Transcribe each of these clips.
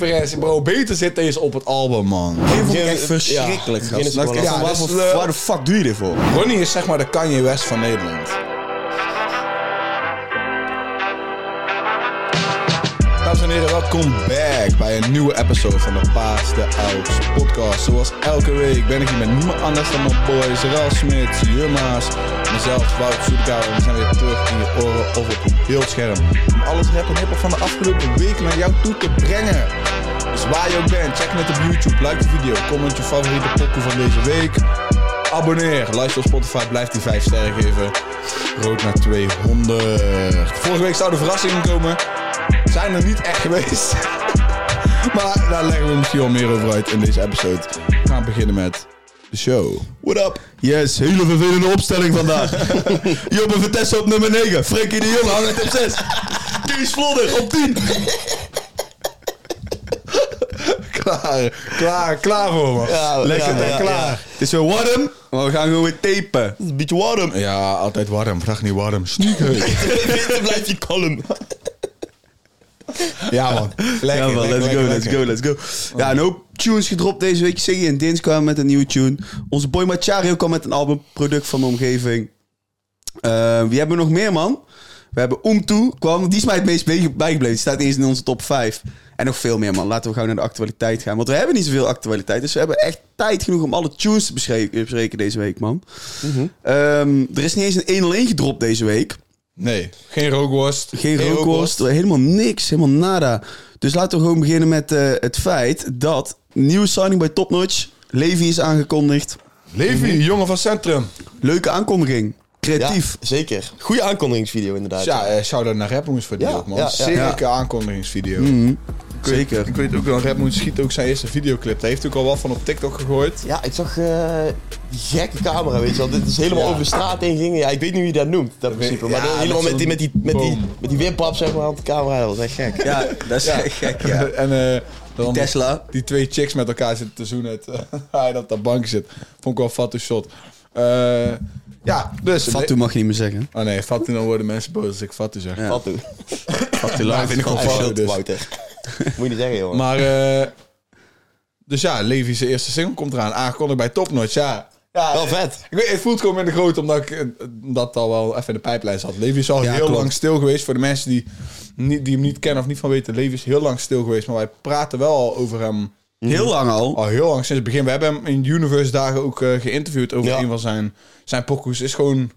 referentie, bro. Beter zit deze op het album, man. Die vond ik Begin- echt verschrikkelijk, gast. Ja, waar, voor- eh, waar de fuck doe je dit voor? Ronnie is zeg maar de Kanye West van Nederland. Welkom back bij een nieuwe episode van de Paas de podcast. Zoals elke week ben ik hier met niemand anders dan mijn boys Ralf Smit, Jumma's, mezelf, Wout. En we zijn weer terug in je oren of op een beeldscherm. Om alles rap en hiphop van de afgelopen week naar jou toe te brengen. Dus waar je ook bent, check het op YouTube, like de video, comment je favoriete pokoe van deze week. Abonneer, luister op Spotify, blijf die 5 sterren geven. Rood naar 200. Vorige week zouden verrassingen komen. Zijn er niet echt geweest. maar daar leggen we misschien wel meer over uit in deze episode. We gaan beginnen met de show. What up? Yes, hele vervelende opstelling vandaag. Jobbe Vitesse op nummer 9. Frenkie de Jong hangt op 6. Kees Vlodder op 10. Klaar, klaar, klaar voor me. Ja, Lekker, ja, hè? ja, klaar. Het is weer warm, maar we gaan gewoon weer tapen. Het is een beetje warm. Ja, altijd warm. Vraag niet warm. Sneaker. Blijf je kalm. ja man. Lekker, ja, man, lekker, let's lekker, go, let's go, let's go. Ja, een hoop tunes gedropt deze week. Siggy en Dins kwamen met een nieuwe tune. Onze boy Machario kwam met een album, product van de omgeving. Eh, wie hebben we nog meer, man? We hebben Umtu, kwam, die is mij het meest bij- bijgebleven. Die staat eens in onze top 5. En nog veel meer, man. Laten we gauw naar de actualiteit gaan. Want we hebben niet zoveel actualiteit. Dus we hebben echt tijd genoeg om alle tunes te bespreken, bespreken deze week, man. Ehm, er is niet eens een 101 gedropt deze week. Nee, geen rookworst. Geen Geen rookworst, helemaal niks, helemaal nada. Dus laten we gewoon beginnen met eh, het feit dat nieuwe signing bij Top Notch, Levi is aangekondigd. Levi, jongen van Centrum. Leuke aankondiging, creatief. Ja, zeker. Goede aankondigingsvideo inderdaad. Ja, eh, shout-out naar Rapmoes voor die Ja, ook, man. ja, ja. Zeker aankondigingsvideo. Mhm, Ik Zeker. Ik weet ook wel, Rapmoes schiet ook zijn eerste videoclip. Daar heeft ook al wat van op TikTok gegooid. Ja, ik zag eh, die gekke camera, weet je wel. Dit is helemaal Ja. over de straat heen ging. Ja, ik weet niet wie dat noemt, dat principe. Maar helemaal met met die, met, die, met, die, met die wipwap, zeg maar, op de camera. Dat was echt gek. Ja, dat is echt gek, ja. en eh, dan Tesla. Die twee chicks met elkaar zitten te zoenen. Het, hij dat op de bank zit. Vond ik wel een fatu shot. Eh, ja, dus... Fatu mag je niet meer zeggen. Oh nee, fatu, dan worden mensen boos als ik fatu zeg. Ja. Fatu Ja, live. vind ik gewoon shit, dus. Wouter. Moet je niet zeggen, jongen. Maar, eh, dus ja, Levi's eerste single komt eraan. Aangekondigd bij Top Notch, ja. ja Wel eh, vet. Ik weet, het voelt gewoon minder groot omdat ik eh, dat al wel even in de pijplijn zat. Levi is al Ja, heel klopt. lang stil geweest. Voor de mensen die, niet, die hem niet kennen of niet van weten, Levi is heel lang stil geweest. Maar wij praten wel al over hem Heel lang al. al heel lang sinds het begin. We hebben hem in Universe dagen ook eh, geïnterviewd over Ja. een van zijn, zijn pokoes. Is gewoon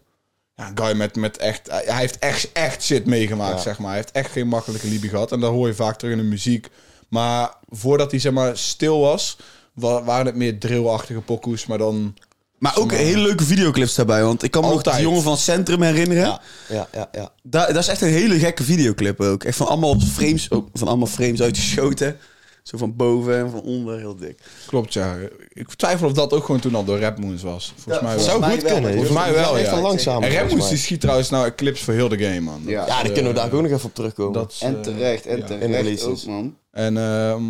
ja, een guy met, met echt... Hij heeft echt, echt shit meegemaakt, Ja. zeg maar. Hij heeft echt geen makkelijke liefde gehad. En dat hoor je vaak terug in de muziek. Maar voordat hij, zeg maar, stil was... wa- waren het meer drillachtige pokoes. Maar dan... Maar ook hele leuke videoclips daarbij. Want ik kan me nog die jongen van Centrum herinneren. Ja, ja, ja. ja. Da- dat is echt een hele gekke videoclip ook. Echt van allemaal frames, ook van allemaal frames uitgeschoten. Zo van boven en van onder, heel dik. Klopt, ja. Ik twijfel of dat ook gewoon toen al door Rap Moons was. Volgens Ja, mij wel. Zou goed kunnen. Volgens mij wel, ja. langzaam. En Rap Moons die schiet trouwens nou clips voor heel de game, man. Ja. Daar kunnen we daar ook nog even op terugkomen. dat is, En eh, terecht, en terecht ook, man. En ehm,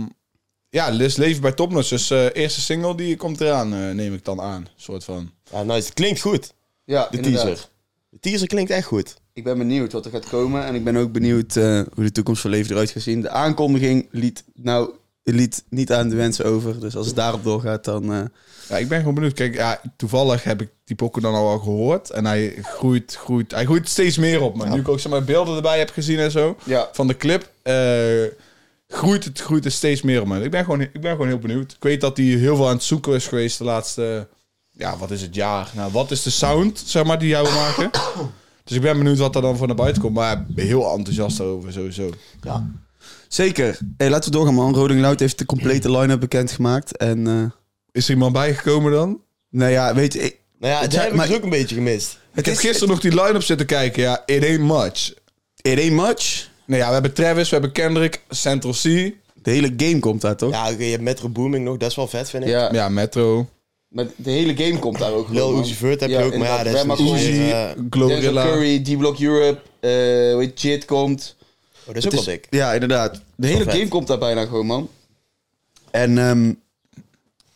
ja, Liz Leven bij Topnotch. Dus eh eerste single die komt eraan, eh, neem ik dan aan. soort van. Ja, nice. Het klinkt goed, Ja, de teaser. De teaser klinkt echt goed. Ik ben benieuwd wat er gaat komen. En ik ben ook benieuwd eh, hoe de toekomst van Leven eruit gaat zien. De aankondiging liet, nou, liet niet aan de wensen over. Dus als het daarop doorgaat, dan... eh, Ja, ik ben gewoon benieuwd. Kijk, ja, toevallig heb ik die pokken dan al wel gehoord. En hij groeit, groeit, hij groeit steeds meer op. Maar nu ik ook zeg maar, beelden erbij heb gezien en zo. Ja. Van de clip. eh, groeit, het, groeit het steeds meer op. Ik ben, gewoon, ik ben gewoon heel benieuwd. Ik weet dat hij heel veel aan het zoeken is geweest de laatste... Ja, wat is het jaar? Nou, wat is de sound, zeg maar, die wil maken? Dus ik ben benieuwd wat er dan voor naar buiten komt. Maar heel enthousiast over, sowieso. Ja. Zeker. Hey, laten we doorgaan, man. Roding Loud heeft de complete line-up bekendgemaakt. En, eh Is er iemand bijgekomen dan? nou ja, weet je... Ik, Nou ja, zijn- heb ik maar- dus ook een beetje gemist. Ik heb gisteren nog die line-up zitten kijken. Ja, it ain't much. It ain't much. Nee, ja, we hebben Travis, we hebben Kendrick, Central C. De hele game komt daar, toch? Ja, je hebt Metro Booming nog, dat is wel vet, vind ik. Ja, Ja, Metro, maar de hele game komt daar ook. Lil Uzi Vert heb je ook, maar ja, dat is Uzi, eh, Glorilla. Curry, D-Block Europe, eh weet je, Jit komt. Oh, dat is ook wel dik. Ja, inderdaad. De hele vet. game komt daar bijna gewoon, man. En ehm,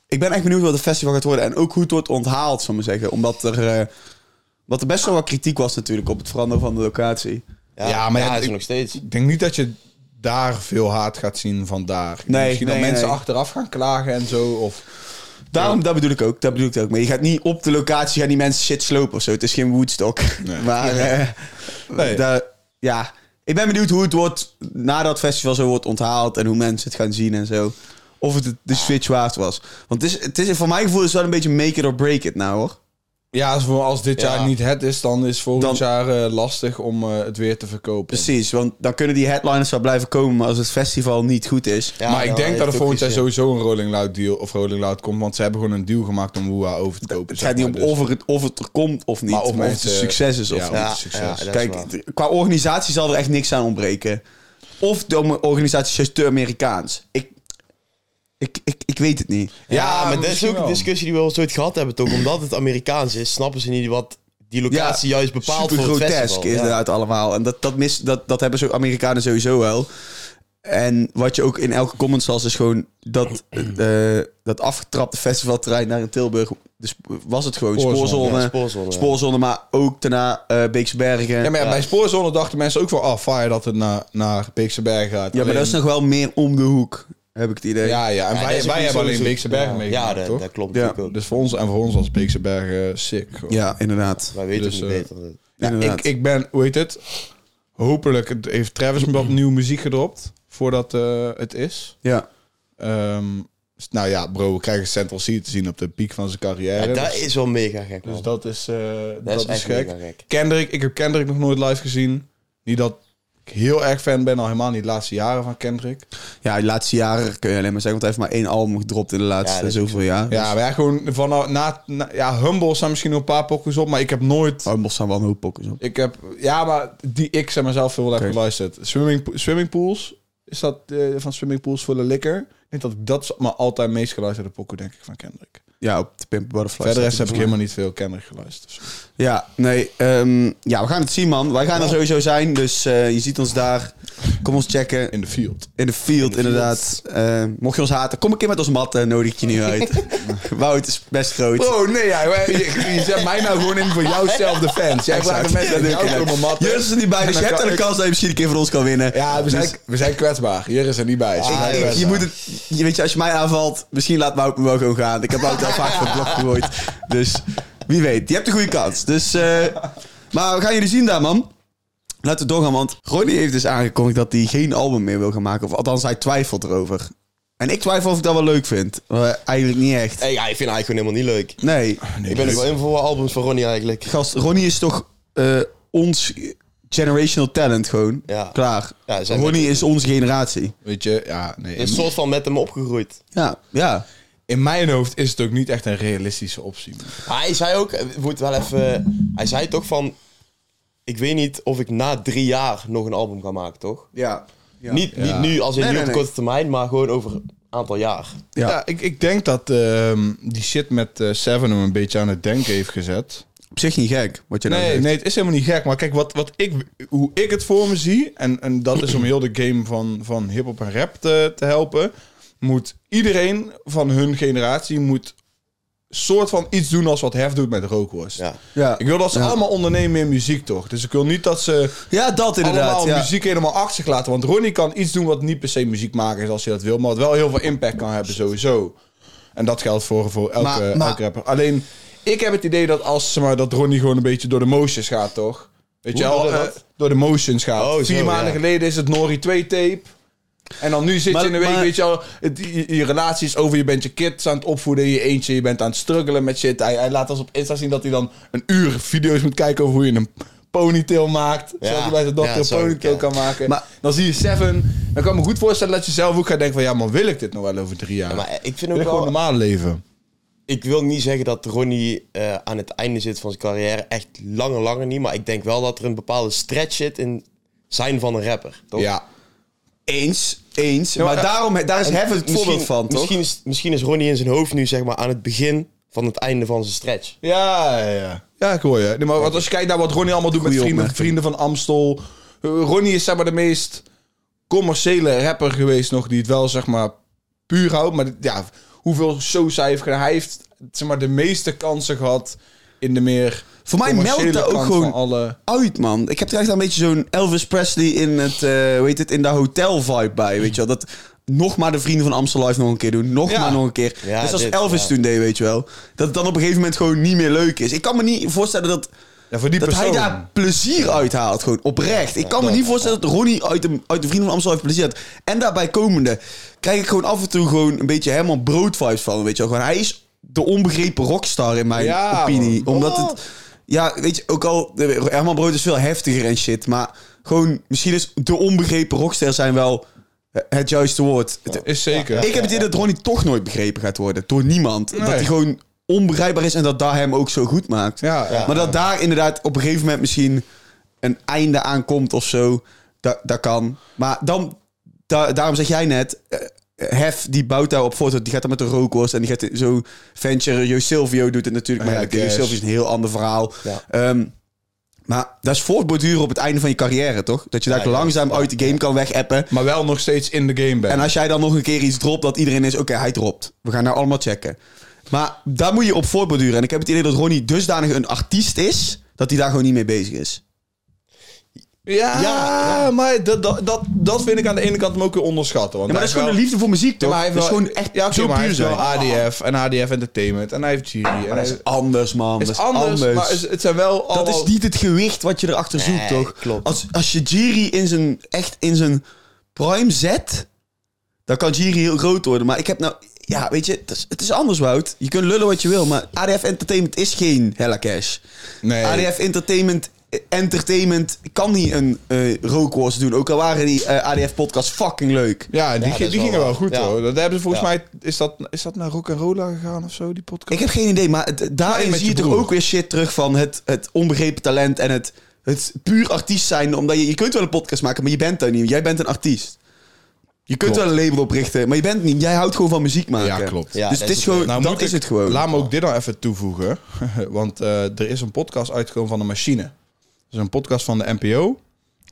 ik ben echt benieuwd wat het festival gaat worden. En ook hoe het wordt onthaald, zal ik maar zeggen. Omdat er, eh, wat er best wel wat kritiek was natuurlijk op het veranderen van de locatie. Ja, Ja, maar ja, ja, dat is ik- nog steeds. Ik denk niet dat je daar veel haat gaat zien vandaar. Nee, Misschien nee, dat mensen nee. achteraf gaan klagen en zo. Of, Daarom, dat bedoel ik ook. Dat bedoel ik ook. Maar je gaat niet op de locatie gaan die mensen shit slopen of zo. Het is geen Woodstock. Nee. Maar eh, Nee. daar- ja, ik ben benieuwd hoe het wordt nadat het festival zo wordt onthaald en hoe mensen het gaan zien en zo. Of het de switch waard was. Want het is, het is voor mijn gevoel is het wel een beetje make it or break it nou hoor. Ja, als, als dit Ja. jaar niet het is, dan is volgend Dan- jaar eh, lastig om eh, het weer te verkopen. Precies, want dan kunnen die headliners wel blijven komen, maar als het festival niet goed is. Ja, maar ik denk dat er volgend jaar sowieso een Rolling Loud deal of Rolling Loud komt, want ze hebben gewoon een deal gemaakt om Woeha over te kopen. Het gaat niet om. Dus- of, het, of het er komt of niet, Maar maar of het een succes is of ja, niet. of succes. Kijk, qua organisatie zal er echt niks aan ontbreken. Of de organisatie is te Amerikaans. Ik, ik, ik, ik weet het niet. Ja, Ja, maar dat is misschien ook een wel. discussie die we al zoiets gehad hebben, toch? Omdat het Amerikaans is, snappen ze niet wat die locatie juist bepaalt super voor het grotesk festival. is Ja. inderdaad allemaal. En dat, dat, mis, dat, dat hebben zo Amerikanen sowieso wel. En wat je ook in elke comment zal, is gewoon dat, eh, dat afgetrapte festivalterrein naar in Tilburg. Dus was het gewoon Spoorzone, spoorzone, ja, spoorzone, ja. spoorzone, maar ook daarna eh Beekse Bergen. Ja, maar ja, bij Spoorzone dachten mensen ook wel, ah, fire dat het naar, naar Beekse Bergen gaat. Ja, maar dat is nog wel meer om de hoek, heb ik het idee. Ja, ja, en Ja, dat wij, is ook wij hebben alleen sowieso- Beekse Bergen ja. meegemaakt, Ja, dat, toch? dat klopt Ja. natuurlijk ook. Dus voor ons en voor ons als Beekse Bergen sick. gewoon. Ja, inderdaad. Wij weten Dus, het niet eh, beter. Ja, Inderdaad. ik, ik ben, hoe heet het? Hopelijk het- heeft Travis me wat nieuwe muziek gedropt voordat eh, het is. Ja. Ehm, nou ja, bro, we krijgen Central C te zien op de piek van zijn carrière. Ja, dat dus, is wel mega gek, man. dus dat is, eh, dat, dat is is, echt gek. mega gek. Kendrick, ik heb Kendrick nog nooit live gezien. Niet dat ik heel erg fan ben, al helemaal niet de laatste jaren van Kendrick. ja, de laatste jaren kun je alleen maar zeggen, want hij heeft maar één album gedropt in de laatste zoveel jaar. Ja, maar ja, gewoon van na, na- ja, Humble staan misschien nog een paar pokkers op, maar ik heb nooit. Er staan wel een hoop pokkers op. Ik heb, ja, maar die ik zeg maar zelf veel heb geluisterd. Swimming, swimming pools, is dat eh, van Swimming Pools voor de Liquor? Ik denk dat ik dat is maar altijd meest geluisterde pokken, denk ik, van Kendrick. Ja, op de Pimp Butterfly. Verder heb ik voor helemaal niet veel Kendrick geluisterd. Dus. Ja, nee. ehm, ja, we gaan het zien, man. Wij gaan er sowieso zijn. Dus eh, je ziet ons daar. Kom ons checken. In de field. In de field, inderdaad. Eh, mocht je ons haten, kom een keer met ons mat. eh, nodig ik je nu uit. Wout is best groot. Bro, nee, ja, je, je zet mij nou gewoon in voor jouw self-defense. Jij vraagt de mensen dat ik matten. Is er niet bij, dus je hebt er de kans dat je misschien een keer van ons kan winnen. Ja, we zijn, Dus- we zijn kwetsbaar. Hier is er niet bij. Zijn Ah, je moet het, je weet je, als je mij aanvalt, misschien laat Wout me wel gewoon gaan. Ik heb Wout al vaak van het blok gegooid. Dus wie weet, je hebt een goede kans. Dus, eh, maar we gaan jullie zien daar, man. Laten we doorgaan, want Ronnie heeft dus aangekondigd dat hij geen album meer wil gaan maken. Of althans, hij twijfelt erover. En ik twijfel of ik dat wel leuk vind. Maar eigenlijk niet echt. Hey, ja, ik vind het eigenlijk gewoon helemaal niet leuk. Nee, Nee, ik ben ook wel in voor albums van Ronnie eigenlijk. gast, Ronnie is toch eh, ons generational talent gewoon. Ja. Klaar. Ja, zijn Ronnie met- is onze generatie. Weet je, ja, nee. Een In, soort van met hem opgegroeid. Ja, ja. In mijn hoofd is het ook niet echt een realistische optie. Maar hij zei ook, moeten wel even... Hij zei toch van... Ik weet niet of ik na drie jaar nog een album ga maken, toch? Ja. ja. Niet, Ja. niet nu, als in Nee, niet nee, op nee. korte termijn, maar gewoon over een aantal jaar. Ja. Ja, ik, ik denk dat ehm, die shit met eh, Seven hem een beetje aan het denken heeft gezet. Op zich niet gek, wat je nou Nee, nee, het is helemaal niet gek. Maar kijk, wat, wat ik, hoe ik het voor me zie... En, en dat is om heel de game van, van hip-hop en rap te, te helpen... moet iedereen van hun generatie... moet soort van iets doen als wat Hef doet met rookworst. Ja. Ja. Ik wil dat ze Ja. allemaal ondernemen in muziek, toch? Dus ik wil niet dat ze Ja, dat inderdaad. allemaal Ja. muziek helemaal achter zich laten. Want Ronnie kan iets doen wat niet per se muziek maken is als hij dat wil. Maar wat wel heel veel impact kan hebben sowieso. En dat geldt voor, voor elke, Maar- maar- elke rapper. Alleen, ik heb het idee dat als maar, dat Ronnie gewoon een beetje door de motions gaat, toch? Weet je Hoe wel? je eh, dat? door de motions gaat. Oh, zo, Vier maanden ja. geleden is het Nori 2 tape. En dan nu zit Maar- je in een week, maar- weet je wel, het, je, je relatie is over, je bent je kids aan het opvoeden in je eentje, je bent aan het struggelen met shit. Hij, hij laat ons op Insta zien dat hij dan een uur video's moet kijken over hoe je een ponytail maakt. Ja. Zodat hij bij zijn dochter Ja, een ponytail ja. kan maken. Maar- dan zie je Seven, dan kan ik me goed voorstellen dat je zelf ook gaat denken van, ja, maar wil ik dit nog wel over drie jaar? Ja, maar ik vind wil ook ik gewoon wel... normaal leven? Ik wil niet zeggen dat Ronnie eh, aan het einde zit van zijn carrière. Echt langer, langer niet. Maar ik denk wel dat er een bepaalde stretch zit in zijn van een rapper. Toch? Ja. Eens, eens. Ja, maar, maar eh, daarom, daar is En Heaven het voorbeeld van, toch? Misschien is, misschien is Ronnie in zijn hoofd nu zeg maar aan het begin van het einde van zijn stretch. Ja, ja, ja. Ja, ik hoor je. Nee, maar wat- als je kijkt naar wat Ronnie allemaal doet met vrienden, vrienden van Amstel. Eh, Ronnie is zeg maar de meest commerciële rapper geweest nog die het wel zeg maar puur houdt. Maar ja, hoeveel shows hij heeft gedaan. Hij heeft zeg maar de meeste kansen gehad in de meer Voor mij meldt dat ook gewoon alle... uit, man. Ik heb er echt een beetje zo'n Elvis Presley in het, eh weet het, in de hotel vibe bij, weet je wel. Dat nog maar de vrienden van Amstel Live nog een keer doen. Nog Ja. maar nog een keer. Ja, dus als dit, Elvis ja. toen deed, weet je wel. Dat het dan op een gegeven moment gewoon niet meer leuk is. Ik kan me niet voorstellen dat, Ja, voor die dat hij daar plezier uit haalt. Gewoon oprecht. Ik kan me niet voorstellen dat Ronnie uit de, uit de vrienden van Amstel Live plezier had. En daarbij komende krijg ik gewoon af en toe gewoon een beetje helemaal brood vibes van. Weet je wel. Gewoon, hij is de onbegrepen rockstar in mijn opinie. Omdat het... Ja, weet je, ook al... de- Herman Brood is veel heftiger en shit. Maar gewoon, misschien is de onbegrepen rockster zijn wel het juiste woord. Het- Is zeker. ik heb het idee dat Ronnie toch nooit begrepen gaat worden. Door niemand. Nee. Dat hij gewoon onbegrijpbaar is en dat daar hem ook zo goed maakt. Ja, ja. Maar dat daar inderdaad op een gegeven moment misschien een einde aan komt of zo. Dat, dat kan. Maar dan, da- daarom zeg jij net... Hef, die bouwt daar op foto. Die gaat dan met de rookworst. En die gaat zo venture. Jo Silvio doet het natuurlijk. Maar Ja, ja, Jo Cash. Silvio is een heel ander verhaal. Ja. Ehm, maar dat is voortborduren op het einde van je carrière, toch? Dat je daar Ja, langzaam uit de game kan wegappen. Maar wel nog steeds in de game bent. En als jij dan nog een keer iets dropt dat iedereen is... Oké, hij dropt. We gaan nou allemaal checken. Maar daar moet je op voortborduren. En ik heb het idee dat Ronnie dusdanig een artiest is... dat hij daar gewoon niet mee bezig is. Ja, Ja, maar dat, dat, dat, vind ik aan de ene kant hem ook weer onderschatten. Want Ja, maar dat is gewoon de liefde voor muziek, toch? Ja, maar hij dat is heeft wel- gewoon echt ja, zo maar puur zijn. ADF en ADF Entertainment en hij heeft Jury. En Maar dat is anders, man. is dat is anders, anders. maar het, het zijn wel Dat is niet het gewicht wat je erachter zoekt, Nee, toch? klopt. Als, als je Jiri in zijn, echt in zijn prime zet... dan kan Jiri heel groot worden. Maar ik heb nou... Ja, weet je, het is, het is anders, Wout. Je kunt lullen wat je wil, maar ADF Entertainment is geen Hella Cash. Nee. ADF Entertainment, Entertainment kan niet een eh rookworst doen. Ook al waren die eh, ADF-podcasts fucking leuk. Ja, die, Ja, die gingen wel goed Ja. hoor. Dat hebben ze volgens Ja. mij... Is dat, is dat naar Rock'n'Rolla gegaan of zo, die podcast? Ik heb geen idee, maar het- daarin zie je toch ook weer shit terug van het, het onbegrepen talent en het, het puur artiest zijn. Omdat je, je kunt wel een podcast maken, maar je bent daar niet. Jij bent een artiest. Je kunt Klopt. wel een label oprichten, maar je bent niet. Jij houdt gewoon van muziek maken. Ja, klopt. Ja, dus dat het is is gewoon, Nou, dat is ik- het gewoon. Laat me ook dit nou even toevoegen. Want eh, er is een podcast uitgekomen van de Machine. Is een podcast van de NPO.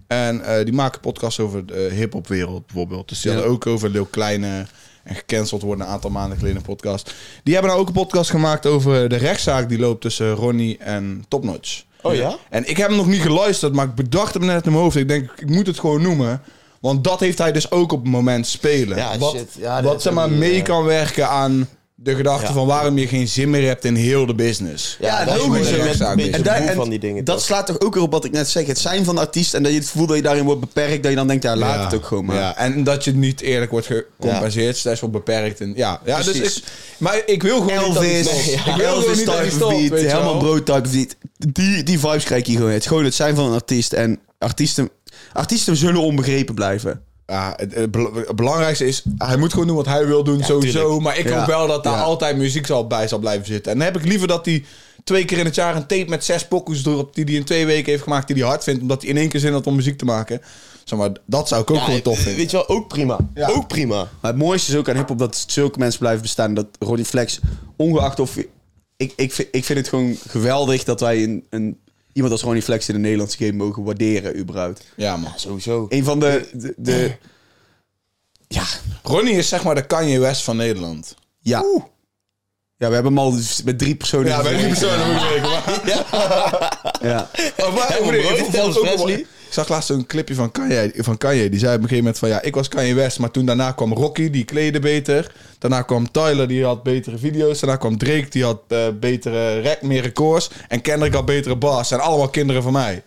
En eh, die maken podcasts over de hip-hop wereld bijvoorbeeld. Dus die hadden ook over Lil Kleine en gecanceld worden een aantal maanden geleden een podcast. Die hebben nou ook een podcast gemaakt over de rechtszaak die loopt tussen Ronnie en Topnotch. Oh ja? En ik heb hem nog niet geluisterd, maar ik bedacht hem net in mijn hoofd. Ik denk, ik moet het gewoon noemen. Want dat heeft hij dus ook op het moment spelen. Ja, wat shit. Ja, dat wat zeg maar mee eh, kan werken aan de gedachte Ja. van waarom je geen zin meer hebt in heel de business. Ja, Ja, dat is logisch. En met daar- en en van die dingen. dat toch? slaat toch ook weer op wat ik net zeg. Het zijn van de artiest en dat je het gevoel dat je daarin wordt beperkt. Dat je dan denkt, ja, laat het ook gewoon maar. Ja, en dat je niet eerlijk wordt gecompenseerd. Dat is wel beperkt. En, ja, ja dus Precies. ik, maar ik wil gewoon niet dat Elvis. Nee, ja. Ik wil Elvis niet dat type beat, helemaal brood type beat. Die, die vibes krijg je gewoon. Het gewoon het zijn van een artiest. En artiesten, artiesten zullen onbegrepen blijven. Ja, het, het bel- het belangrijkste is, hij moet gewoon doen wat hij wil doen, sowieso. tuurlijk. Maar ik Ja. hoop wel dat daar Ja. altijd muziek zal bij zal blijven zitten. En dan heb ik liever dat hij twee keer in het jaar een tape met zes pokoes erop... die hij in twee weken heeft gemaakt, die hij hard vindt... omdat hij in één keer zin had om muziek te maken. Zeg maar, dat zou ik ook Ja, gewoon tof vinden. Weet je wel, ook prima. Ja. Ook prima. Maar het mooiste is ook aan hip-hop dat zulke mensen blijven bestaan. Dat Ronnie Flex, ongeacht of. Ik, ik, vind, ik vind het gewoon geweldig dat wij een, een, iemand als Ronnie Flex in de Nederlandse game mogen waarderen, überhaupt. Ja, man. Sowieso. Een van de. de, de- ja. Ronnie is zeg maar de Kanye West van Nederland. Ja. Ja, we hebben hem al met drie personen. Ja, persoon moet ik weten. Maar, Ja. Oh, maar, ik, zag laatst een clipje van Kanye, van Kanye. Die zei op een gegeven moment van... Ja, ik was Kanye West. Maar toen daarna kwam Rocky, die kleedde beter. Daarna kwam Tyler, die had betere video's. Daarna kwam Drake, die had eh, betere rec, meer records. En Kendrick had betere bars. Zijn allemaal kinderen van mij.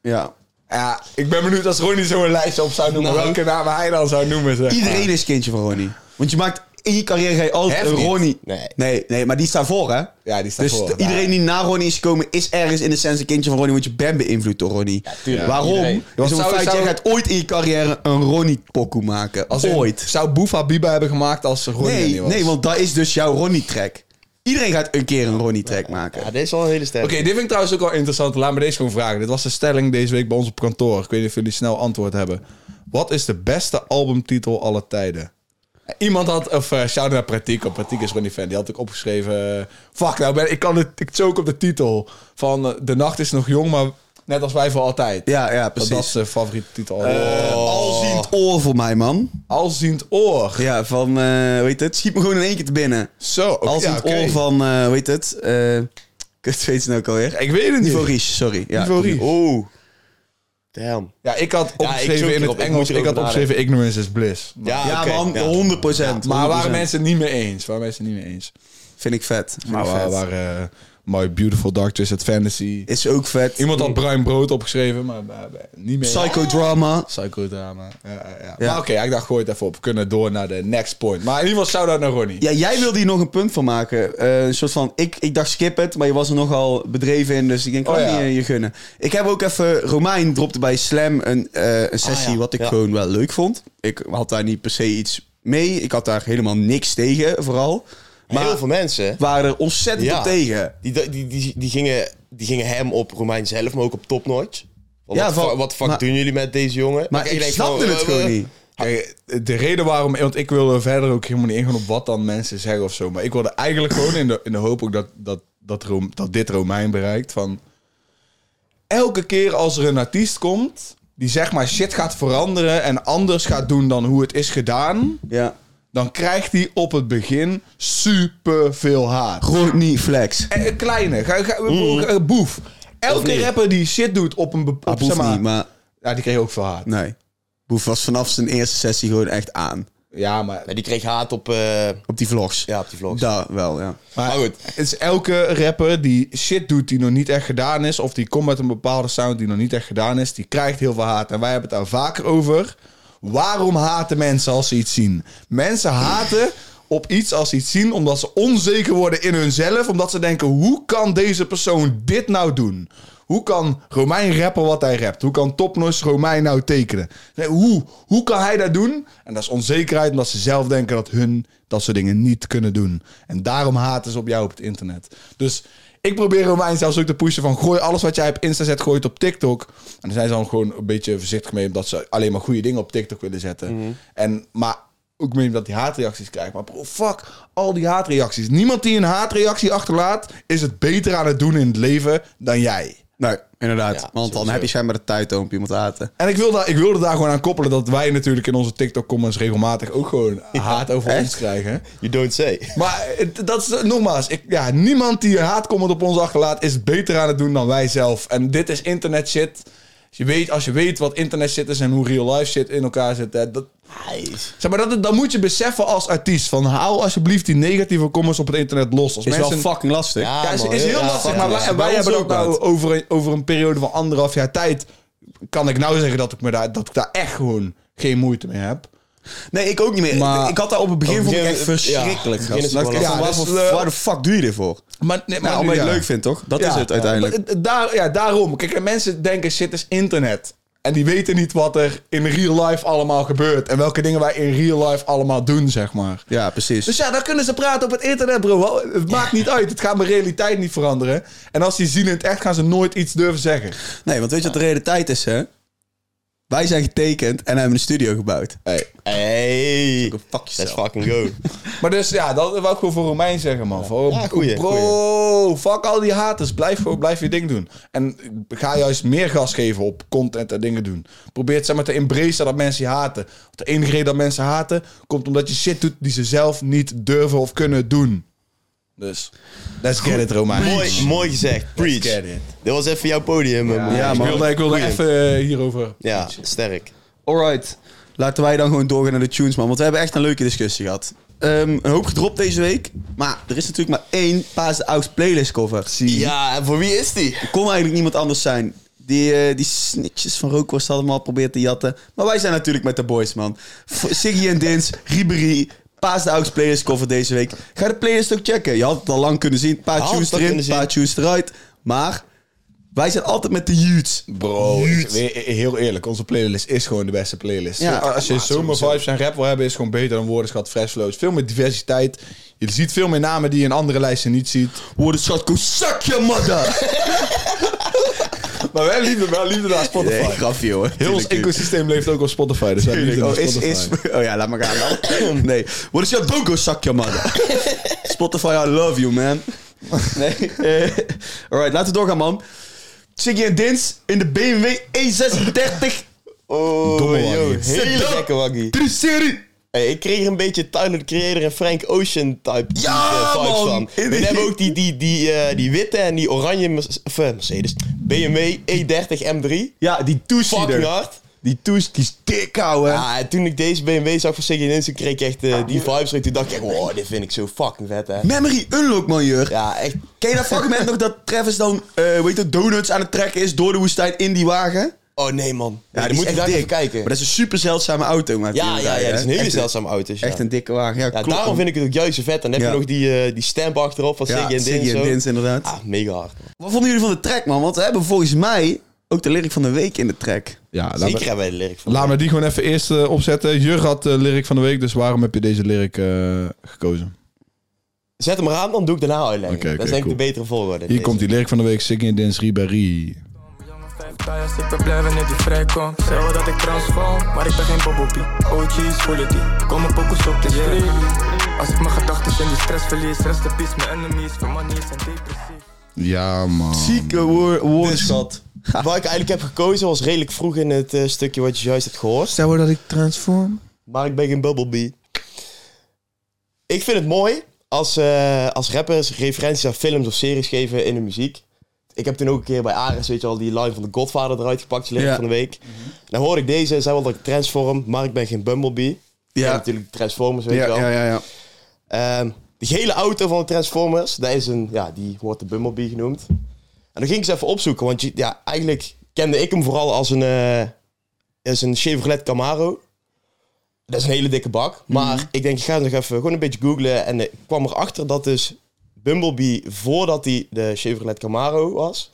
ja. Ja, ik ben benieuwd als Ronnie zo'n lijstje op zou noemen. Nou. welke naam hij dan zou noemen. Zeg. Iedereen is kindje van Ronnie. Want je maakt in je carrière ga je altijd Hef een niet. Ronnie. Nee. nee, nee, maar die staat voor, hè? Ja, die staat Dus voor. t- iedereen die na Ronnie is gekomen, is ergens in de sens een kindje van Ronnie, want je bent beïnvloed door Ronnie. tuurlijk. Waarom? Iedereen. Want zo'n zou- feit, zou- jij gaat ooit in je carrière een Ronnie-pokoe maken. Als in, ooit. Zou Boefa Biba hebben gemaakt als Ronnie er Nee, niet was? nee, want dat is dus jouw Ronnie-track. Iedereen gaat een keer een Ronnie-track maken. Ja, dit is wel een hele sterke. Oké, dit vind ik trouwens ook wel interessant. Laat me deze gewoon vragen. Dit was de stelling deze week bij ons op kantoor. Ik weet niet of jullie snel antwoord hebben. Wat is de beste albumtitel aller tijden? Iemand had, of uh, shout naar Pratiek, op Pratiek is Ronnie fan. Die had ik opgeschreven. eh, fuck, nou ben ik kan het, ik choke op de titel van eh, De Nacht is nog jong, maar net als wij voor altijd. Ja, ja, precies. dat is de favoriete titel. Eh, Alziend oor voor mij, man. Alziend oor. Ja, van, eh weet het, schiet me gewoon in één keer te binnen. Zo, oké, Alziend ja, oor van, eh weet het, eh, Kut, weet je nou ook alweer? Ik weet het niet. Niveau Ries, sorry. Ja, Niveau. Oh. Damn. Ja, ik had opgeschreven in het. Ik Engels, ik had opgeschreven ignorance is bliss. Ja, Ja, oké, man, ja. 100 procent. Maar waren mensen het niet mee eens? Waren mensen het niet mee eens? Vind ik vet. Vind Maar ik vet. waar eh, My Beautiful Dark Twisted Fantasy. Is ook vet. Iemand had bruin brood opgeschreven, maar niet meer. Psychodrama. Psychodrama. Ja, ja, ja. Maar oké, ik dacht gooi het even op. We kunnen door naar de next point. Maar in ieder geval shout-out naar Ronnie. Ja, jij wilde hier nog een punt van maken. Eh, een soort van, ik, ik dacht skip het, maar je was er nogal bedreven in, dus ik denk, Oh, kan ja. je je gunnen. Ik heb ook even, Romein dropte bij Slam een, eh, een sessie Ah, ja. wat ik Ja. gewoon wel leuk vond. Ik had daar niet per se iets mee. Ik had daar helemaal niks tegen, vooral. Maar Heel veel mensen waren er ontzettend Ja. op tegen. die, die, die, die, gingen, die gingen hem op Romein zelf, maar ook op topnotch. Want Ja, wat, wat fuck maar- doen jullie met deze jongen? Maar ik snapte het eh, gewoon eh, niet. Kijk, de reden waarom... Want ik wilde verder ook helemaal niet ingaan op wat dan mensen zeggen of zo. Maar ik wilde eigenlijk gewoon in de, in de hoop ook dat, dat, dat, dat dit Romein bereikt van... Elke keer als er een artiest komt die zeg maar shit gaat veranderen en anders gaat doen dan hoe het is gedaan... Ja. Dan krijgt hij op het begin super veel haat. Rodney Flex. Eh, Een kleine, ga, ga, eh, boef. Elke niet? rapper die shit doet op een bepaalde... Ah, niet, maar Ja, die kreeg ook veel haat. nee. Boef was vanaf zijn eerste sessie gewoon echt aan. Ja, maar... Ja, die kreeg haat op, eh, Op die vlogs. ja, op die vlogs. Daar wel, ja. Maar, Maar goed. Het is elke rapper die shit doet die nog niet echt gedaan is... of die komt met een bepaalde sound die nog niet echt gedaan is... die krijgt heel veel haat. En wij hebben het daar vaker over. Waarom haten mensen als ze iets zien? Mensen haten op iets als ze iets zien... omdat ze onzeker worden in hunzelf. Omdat ze denken, hoe kan deze persoon dit nou doen? Hoe kan Romein rappen wat hij rapt? Hoe kan Topnos Romein nou tekenen? Nee, hoe, hoe kan hij dat doen? En dat is onzekerheid omdat ze zelf denken dat hun dat soort dingen niet kunnen doen. En daarom haten ze op jou op het internet. Dus ik probeer Romein zelfs ook te pushen van... gooi alles wat jij op Insta zet, gooi het op TikTok. En daar zijn ze dan gewoon een beetje voorzichtig mee... omdat ze alleen maar goede dingen op TikTok willen zetten. En, maar ook mee dat hij haatreacties krijgt. Maar bro, fuck al die haatreacties. Niemand die een haatreactie achterlaat... is het beter aan het doen in het leven dan jij. Nee, inderdaad. Ja, Want dan heb je schijnbaar de tijd om op iemand te haten. En ik wilde, ik wilde daar gewoon aan koppelen dat wij natuurlijk in onze TikTok-comments regelmatig ook gewoon haat over Echt? ons krijgen. You don't say. Maar dat is nogmaals, ik, ja, niemand die een haatcomment op ons achterlaat is beter aan het doen dan wij zelf. En dit is internet shit. Als je weet, als je weet wat internet shit is en hoe real life shit in elkaar zit, hè, dat, zeg maar, dat, dat moet je beseffen als artiest. Van haal alsjeblieft die negatieve comments op het internet los. Als Is wel mensen, fucking lastig. Ja, ja, is, heel ja, lastig, maar wij, hebben ook nou over een, over een periode van anderhalf jaar tijd. Kan ik nou zeggen dat ik, me daar, dat ik daar echt gewoon geen moeite mee heb. Nee, ik ook niet meer. Maar- ik had daar op het begin vond ik echt ja, verschrikkelijk. gast. ik echt van, waar, Ja, dus, waar de fuck doe je dit voor? Maar, nee, Nou, omdat je het leuk vindt, toch? Dat is het uiteindelijk. ja, daar, ja, daarom. Kijk, en mensen denken shit is internet. En die weten niet wat er in real life allemaal gebeurt. En welke dingen wij in real life allemaal doen, zeg maar. Ja, precies. Dus ja, dan kunnen ze praten op het internet, bro. Het maakt niet uit. Het gaat mijn realiteit niet veranderen. En als die zien in het echt, gaan ze nooit iets durven zeggen. Nee, want weet je wat de realiteit is, hè? Wij zijn getekend en hebben een studio gebouwd. Hey. Hey, Fuck let's fucking go. Maar dus ja, dat wou ik gewoon voor Romein zeggen, man. Van, Ja, goeie, bro, fuck al die haters. Blijf, gewoon- blijf je ding doen. En ga juist meer gas geven op content en dingen doen. Probeer het zeg maar te embracen dat mensen je haten. Want de enige reden dat mensen haten, komt omdat je shit doet die ze zelf niet durven of kunnen doen. Dus, let's get it, Romein. mooi, mooi gezegd. Preach. get it. Dit was even jouw podium. Ja, man. Ja, ik wilde, ik wilde even eh, hierover. Ja, sterk. Alright. Laten wij dan gewoon doorgaan naar de tunes, man. Want we hebben echt een leuke discussie gehad. Ehm, een hoop gedropt deze week. Maar er is natuurlijk maar één Paas de playlist cover. Zie. Ja, en voor wie is die? Kon eigenlijk niemand anders zijn. Die, eh, die snitches van Rookworst hadden hem al geprobeerd te jatten. Maar wij zijn natuurlijk met de boys, man. Siggy en Dins, Ribéry, Paas de Aux playlist cover deze week. Ga de playlist ook checken. Je had het al lang kunnen zien. Een paar tunes erin, een paar tunes eruit. Maar wij zijn altijd met de youths. Bro, heel eerlijk, onze playlist is gewoon de beste playlist. Ja. Als je zomer vibes en rap wil hebben, is het gewoon beter dan woordenschat, fresh flows. Veel meer diversiteit. Je ziet veel meer namen die je in andere lijsten niet ziet. Woordenschat, go suck your mother. Maar wij liefde, wij liefde naar Spotify. Nee, grafje hoor. Heel ons ecosysteem leeft ook op Spotify, dus wij liefde naar Oh, is, Spotify. is, oh ja, laat maar gaan dan. Nee. What is your suck your mother? Spotify, I love you, man. Nee. eh, alright, laten we doorgaan, man. Siggy en Dins in de BMW E36. Oh, waggie. hele gekke waggie. Drie serie. Hey, ik kreeg er een beetje Tyler the Creator en Frank Ocean type Ja, eh, vibes van. We hebben ook die, die, die, eh, die witte en die oranje eh, Mercedes BMW E30 M3. Ja, die Fucking toesiener. hard. Die toes, die is dik, ouwe. Ja, en toen ik deze BMW zag van Siggy Ninsen, kreeg ik echt die vibes. Toen dacht ik wow, dit vind ik zo fucking vet, hè. Memory Unlock, man, Jur. Ja, echt. Ken je dat fragment nog dat Travis dan, weet je, donuts aan het trekken is door de woestijn in die wagen? Oh nee, man. Ja, Ja, die moet ik even kijken. Maar dat is een super zeldzame auto, man. ja, ja, ja, dat is een hele echt, zeldzame auto. Ja. Echt een dikke wagen. Ja, daarom vind ik het ook juist zo vet. Dan heb Ja. je nog die, eh, die stamp achterop van ja, Siggy en Din. Siggy en. Dins, inderdaad. Ah, mega hard. man. Wat vonden jullie van de track, man? Want we hebben volgens mij ook de lyric van de week in de track. Ja, laat Zeker hebben wij de lyric van. laat me die gewoon even eerst eh, opzetten. Jur had de lyric van de week, dus waarom heb je deze lyric eh, gekozen? Zet hem maar aan, dan doe ik daarna uitleggen. Dat is denk ik cool. de betere volgorde. Hier komt die lyric van de week, Siggy en Dins Ribéry. Ik ben blij wanneer die vrijkomt. Zeg wel dat ik transform, maar ik ben geen bobbelpie. OG's voelen die, komen pokus op de street. Als ik mijn gedachten in die stress verlies, rest in peace, mijn enemies. Voor money zijn depressief. Ja, man. Zieke woor- woordenschat. Waar ik eigenlijk heb gekozen was redelijk vroeg in het eh, stukje wat je juist hebt gehoord. Stel dat ik transform? Maar ik ben geen Bumblebee. Ik vind het mooi als, eh, als rappers referenties aan films of series geven in de muziek. Ik heb toen ook een keer bij Ares, weet je al, die line van The Godfather eruit gepakt, die Ja. van de week. Dan hoor ik deze, zei wel dat ik transform, maar ik ben geen Bumblebee. Ja. Ja. natuurlijk Transformers, weet Ja, je wel. ja, ja, ja. Ehm, de gele auto van de Transformers, dat is een, ja, die wordt de Bumblebee genoemd. En dan ging ik eens even opzoeken, want je- ja, eigenlijk kende ik hem vooral als een, eh, als een Chevrolet Camaro. Dat is een hele dikke bak. Maar ik denk, ik ga nog even gewoon een beetje googlen. En ik kwam erachter dat dus Bumblebee, voordat hij de Chevrolet Camaro was,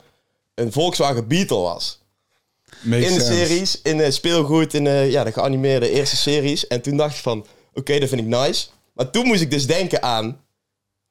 een Volkswagen Beetle was. Makes in de sense. series, in de speelgoed, in de, ja, de geanimeerde eerste series. En toen dacht ik van, oké, dat vind ik nice. Maar toen moest ik dus denken aan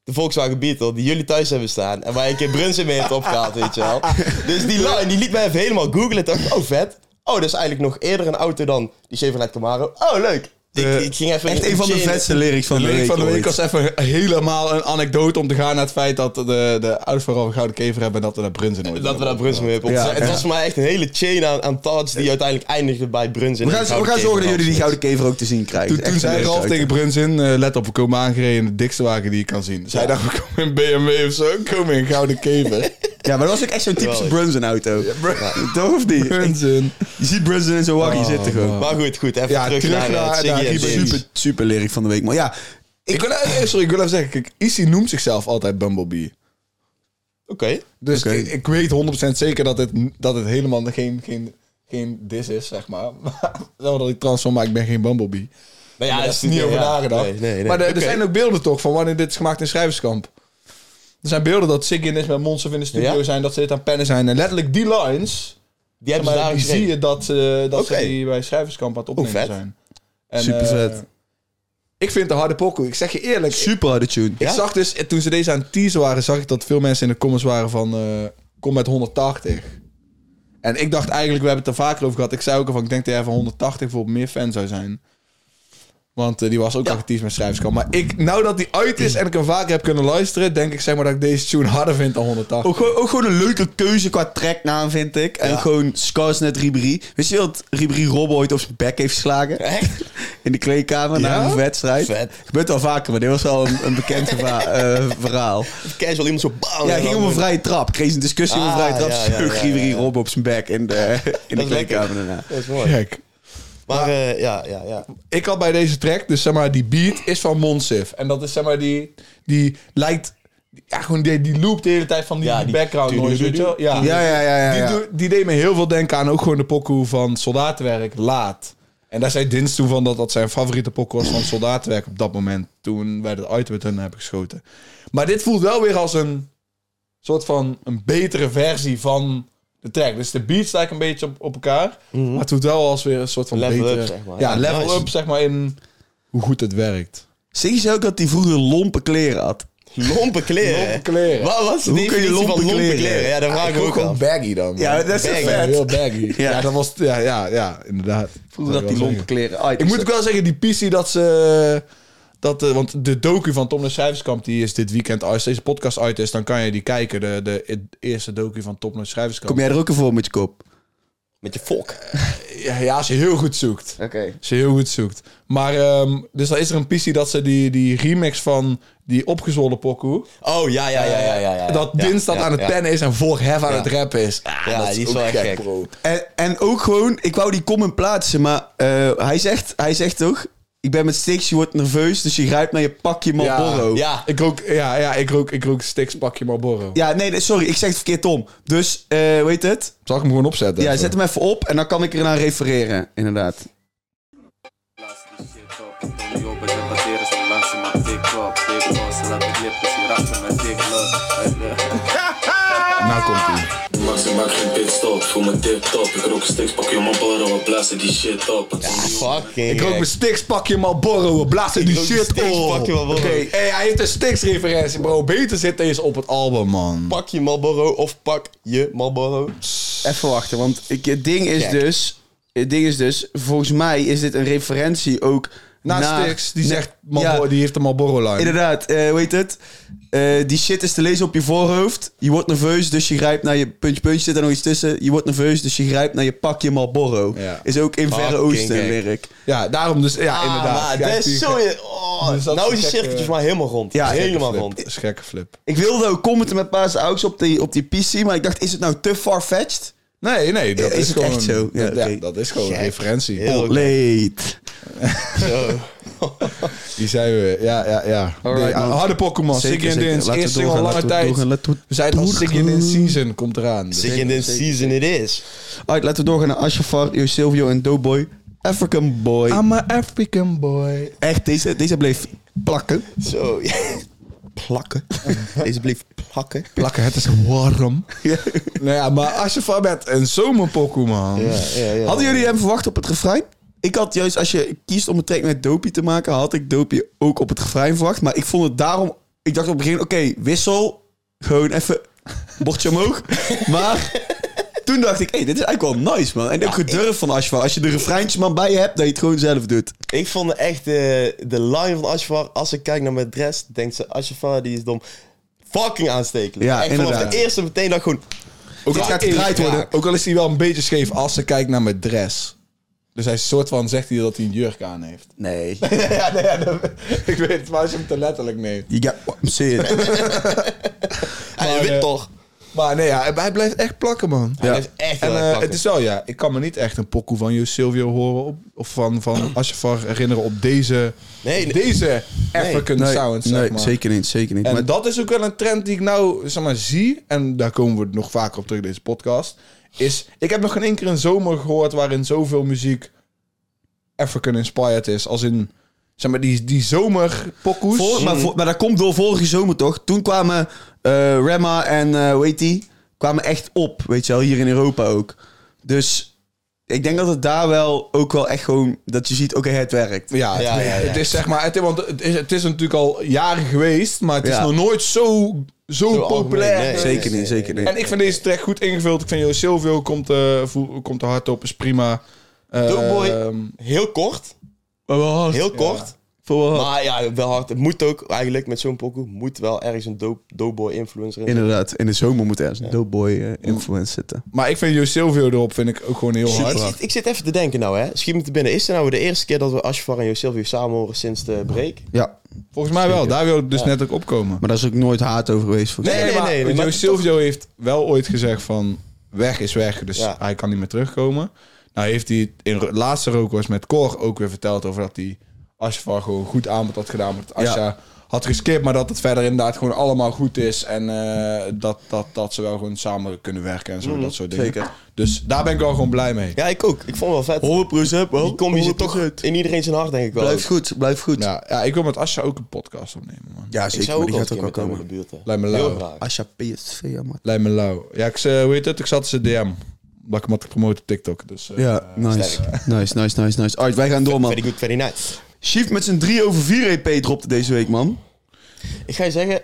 de Volkswagen Beetle die jullie thuis hebben staan. En waar je een keer Brunsum mee hebt opgehaald, weet je wel. Dus die line, die liet mij even helemaal googlen. Toen dacht ik, oh vet. Oh, dat is eigenlijk nog eerder een auto dan die Chevrolet Camaro. Oh, leuk. Ik, De- ik ging even Echt een van de vetste lyrics van De de, lyric van de week was even helemaal een anekdote om te gaan naar het feit dat de, de ouders vooral een gouden kever hebben en dat we naar Brunsen nooit Dat we naar mee hebben Ja. Het ja. was voor mij echt een hele chain aan, aan thoughts die uiteindelijk eindigde bij Brunsum. We gaan, we gaan zorgen dat jullie die gouden kever ook te zien krijgen. Toen, toen zei Ralf tegen Brunsen, eh, let op, we komen aangereden in de dikste wagen die je kan zien. Zij dacht, we komen in BMW of zo, we komen in gouden kever. Ja, maar dat was ook echt zo'n typische Geweldig. Brunson auto. Toch of niet? Brunsen. Je ziet Brunson in zo'n waggie Oh, zitten gewoon. man. Maar goed, goed. Even terug naar, eh. Dins. Super, super lyric van de week. Maar ja, Ik wil, eh, sorry, ik wil even zeggen, kijk, Issy noemt zichzelf altijd Bumblebee. Oké. Dus ik, ik weet 100% zeker dat het, dat het helemaal geen, geen, geen dis is, zeg maar. Maar dat ik transform, maar ik ben geen Bumblebee. Nou Ja, daar is niet over ja, nagedacht. nee, nee, nee. Maar er, er zijn ook beelden toch van wanneer dit is gemaakt in schrijverskamp. Er zijn beelden dat Siggy en Is met Monster in de studio Ja? zijn, dat ze dit aan pennen zijn. En letterlijk die lines, Die hebben ze maar daar die zie je dat, ze dat ze die bij schrijverskamp aan het opnemen zijn. En, Super eh, vet. ik vind het een harde pokoe. Ik zeg je eerlijk. super harde tune. Ik zag dus, toen ze deze aan het teasen waren, zag ik dat veel mensen in de comments waren van, eh, kom met 180. En ik dacht eigenlijk, we hebben het er vaker over gehad. Ik zei ook al van, ik denk dat jij van 180 bijvoorbeeld meer fan zou zijn. Want eh, die was ook Ja. actief met schrijverskamp. Maar ik, nou dat die uit is en ik hem vaker heb kunnen luisteren, denk ik zeg maar dat ik deze tune harder vind dan 180. Ook gewoon, ook gewoon een leuke keuze qua tracknaam, vind ik. En Ja. gewoon Skarsnet Ribéry. Wist je dat Ribéry Rob ooit op zijn bek heeft geslagen? Echt? In de kleedkamer na een wedstrijd. Vet. Gebeurt wel vaker, maar dit was wel een, een bekend eh, verhaal. Casual iemand zo bam. Ja, ging om een vrije trap. Kreeg een discussie om een Ah, vrije trap. ja, ja, Sloeg ja, Ribéry. Rob op zijn bek in de, in de kleedkamer daarna. Dat is mooi. Maar eh, ja, ja, ja. Ik had bij deze track, dus zeg maar, die beat is van Monsif. En dat is zeg maar, die, die lijkt, ja, gewoon die, die loop de hele tijd van die, Ja, die background noise, weet je? Ja. Ja, ja, ja. ja, ja. Die, die deed me heel veel denken aan ook gewoon de pokoe van Soldatenwerk, Laat. En daar zei Dins toen van dat dat zijn favoriete pokoe was van Soldatenwerk op dat moment. Toen wij het uit met hun hebben geschoten. Maar dit voelt wel weer als een soort van een betere versie van de track. Dus de beat lijkt een beetje op, op elkaar. Maar het doet wel als weer een soort van Level betere... up, zeg maar. Ja, Ja, level nice. up zeg maar in hoe goed het werkt. Zie je ook dat hij vroeger lompe kleren had? Lompe kleren. Lompe kleren. Wat was Hoe kun je lompe van lompe kleren? kleren? Ja, dat vraag ik me ook gewoon baggy dan. man. Ja, dat is zo Baggy, Ja, vet. heel baggy. Ja. Ja. dat was... Ja, ja, ja inderdaad. Vroeger Dat had hij wil lompe zeggen. kleren. Ah, Ik moet ook wel zeggen, die PC dat ze... Dat, eh, want de docu van Tom de Schrijverskamp, die is dit weekend, als deze podcast uit is, dan kan je die kijken. De, de, eerste docu van Tom de Schrijverskamp. Kom jij er ook een voor met je kop? Met je volk. Ja, ja, als je heel goed zoekt. Oké. Als je heel goed zoekt. Maar, ehm, dus dan is er een pissie dat ze die, die remix van die opgezwollen pokoe... Oh, ja, ja, ja, ja, ja. ja. dat ja, Dins dat ja, aan het ja. pennen is en voor Hef aan Ja. het rappen is. Ah, Ja, dat die is ook wel echt gek. bro. En, en ook gewoon, ik wou die comment plaatsen, maar eh, hij, zegt, hij zegt toch... Ik ben met Stix, je wordt nerveus, dus je grijpt naar je pakje Marlboro. Ja. Ja, Ik rook, ja, ja, ik rook, ik rook Stix pakje Marlboro. nee, nee, sorry, ik zeg het verkeerd om. Dus, eh weet het? Zal ik hem gewoon opzetten? Ja, even? zet hem even op en dan kan ik ernaar refereren, inderdaad. Nou komt hij. Maak geen pitstop, voel me tip top. Ik rook een stiks, pak je borrel, we blazen die shit op. ja fucking Ik rook mijn Stix pakje Marlboro. We blazen die rook shit op. Marlboro. Oké, hey, hij heeft een Stix referentie, bro. Beter zit deze op het album, man. Pak je Marlboro of pak je Marlboro. Even wachten, want ik, het ding is Kijk. dus... Het ding is dus, volgens mij is dit een referentie ook Na naar... Stix, die zegt, Marlboro, Ja. die heeft een Marlboro-line. Inderdaad, eh heet het? Eh, die shit is te lezen op je voorhoofd. Je wordt nerveus, dus je grijpt naar je puntje, puntje. Zit er nog iets tussen. Je wordt nerveus, dus je grijpt naar je pakje Marlboro. Ja. Is ook in Verre Fucking Oosten gek. lyric. Ja, daarom dus, ja, Ah, inderdaad. maar Kijk, dat die- is zo... Oh, Dus dat nou is is een het cirkeltje gekke- voor mij helemaal rond. Ja, helemaal flip. rond. Dat is een gekke flip. Ik wilde ook commenten met Paas Aux op die, op die PC, maar ik dacht, is het nou te far-fetched? Nee, nee, dat Is is, het gewoon... echt zo? Ja, dat, ja, is gewoon een referentie. Heel Oh, leed. Zo. Die zijn we, ja, ja, ja. Alright, Nee, man. harde Pokémon, zeker. Dins. Laten we Eerst single lange tijd. we We zeiden al Dins season komt eraan. Zig in season it is. Alright, laten we doorgaan naar Ashafar, Yo Silvio en Doughboy. African Boy. I'm a African boy. Echt, deze, deze bleef plakken. Zo. Plakken. Deze bleef plakken. Plakken, het is warm. nou ja, maar als zomerpokoe, man. Ja, ja, ja. Hadden jullie hem verwacht op het refrein? Ik had juist, als je kiest om een track met Dopie te maken, had ik Dopie ook op het refrein verwacht. Maar ik vond het daarom, ik dacht op het begin, oké, wissel. Gewoon even bordje omhoog. maar toen dacht ik, hé, dit is eigenlijk wel nice, man. En ook gedurfd van Ashwa. Als je de refreintjes maar bij je hebt, dat je het gewoon zelf doet. Ik vond echt de, de line van Ashfar, als ik kijk naar mijn dress, denkt ze, Ashfar die is dom. Fucking aanstekelijk. Ja, echt vanaf inderdaad. de eerste meteen dat gewoon... Ook al, gaat gedraaid worden. Ook al is hij wel een beetje scheef als ze kijkt naar mijn dress. Dus hij soort van zegt hij dat hij een jurk aan heeft. Nee. ja, nee, ja, dat- ik weet het, maar als je hem te letterlijk neemt. You got what I'm saying. Hij eh, toch. Maar nee, ja, hij blijft echt plakken, man. Ja. Hij is echt En heel erg eh, plakken. het is wel, ja, ik kan me niet echt een pokoe van Jo Silvio horen. Op, of van, van Ashafar herinneren op deze, Nee, op nee. deze African Nee, sound, zeg nee maar. zeker niet, zeker niet. En Maar dat is ook wel een trend die ik nou zeg maar, zie. En daar komen we nog vaker op terug in deze podcast. Is, ik heb nog geen één keer een zomer gehoord waarin zoveel muziek African inspired is. Als in, zeg maar, die, die zomerpokoes. Voor- maar, maar dat komt door vorige zomer toch? Toen kwamen eh Remma en eh hoe heet die? Kwamen echt op, weet je wel, hier in Europa ook. Dus ik denk dat het daar wel ook wel echt gewoon... Dat je ziet, oké, het werkt. Ja, het, Ja, ja, ja. het is zeg maar, het, want het is, het is natuurlijk al jaren geweest, maar het is Ja. nog nooit zo, zo, Zo populair. algemeen, nee. zeker niet, zeker niet. En ik vind deze track goed ingevuld. Ik vind Jo Silvio komt, eh, voel- komt er hard op, is prima. Ehm, Heel kort. Heel kort. Voor wat? Maar ja, wel hard. Het moet ook eigenlijk met zo'n pokoe. Moet wel ergens een dope, doughboy influencer in. Inderdaad, in de zomer moet er een Doughboy eh, influence zitten. maar ik vind Jo Silvio erop vind ik ook gewoon heel Ik, hard. zit, ik zit even te denken nou, hè. Schiet me te binnen. Is het nou de eerste keer dat we Ashfar en Josilvio samen horen sinds de break? Ja, Volgens mij wel, daar wil ik dus net ook opkomen. maar daar is ook nooit haat over geweest. volgens Nee, nee, maar nee, nee, Jo maar- Silvio heeft wel ooit gezegd van weg is weg, dus Ja. hij kan niet meer terugkomen. Nou heeft hij in het laatste rookwas met Cor ook weer verteld over dat hij Ashfar gewoon goed aanbod had gedaan. Maar dat Asja had geskipt, maar dat het verder inderdaad gewoon allemaal goed is. En eh, dat, dat, dat ze wel gewoon samen kunnen werken en zo, dat soort dingen. zeker. Dus daar ben ik wel gewoon blij mee. Ja, ik ook. Ik vond het wel vet. 100% wel. Die combi zit toch 100%. in iedereen zijn hart, denk ik wel. Blijf goed, blijf goed. Ja, ja, ik wil met Asja ook een podcast opnemen, man. Ja, ik zeker, zou maar ook die wel gaat ook in komen. de. Lijkt me lauw. Asja PSV, ja, man. Lijkt me lauw. Ja, ik, zei, hoe heet het? Ik zat ze DM. Dat ik hem had gepromoot op TikTok. Dus, eh, Ja, nice. nice, nice, nice, nice. Alright, wij gaan door, man. Very good, very nice. Chief met zijn 3 over 4 EP dropte deze week, man. Ik ga je zeggen...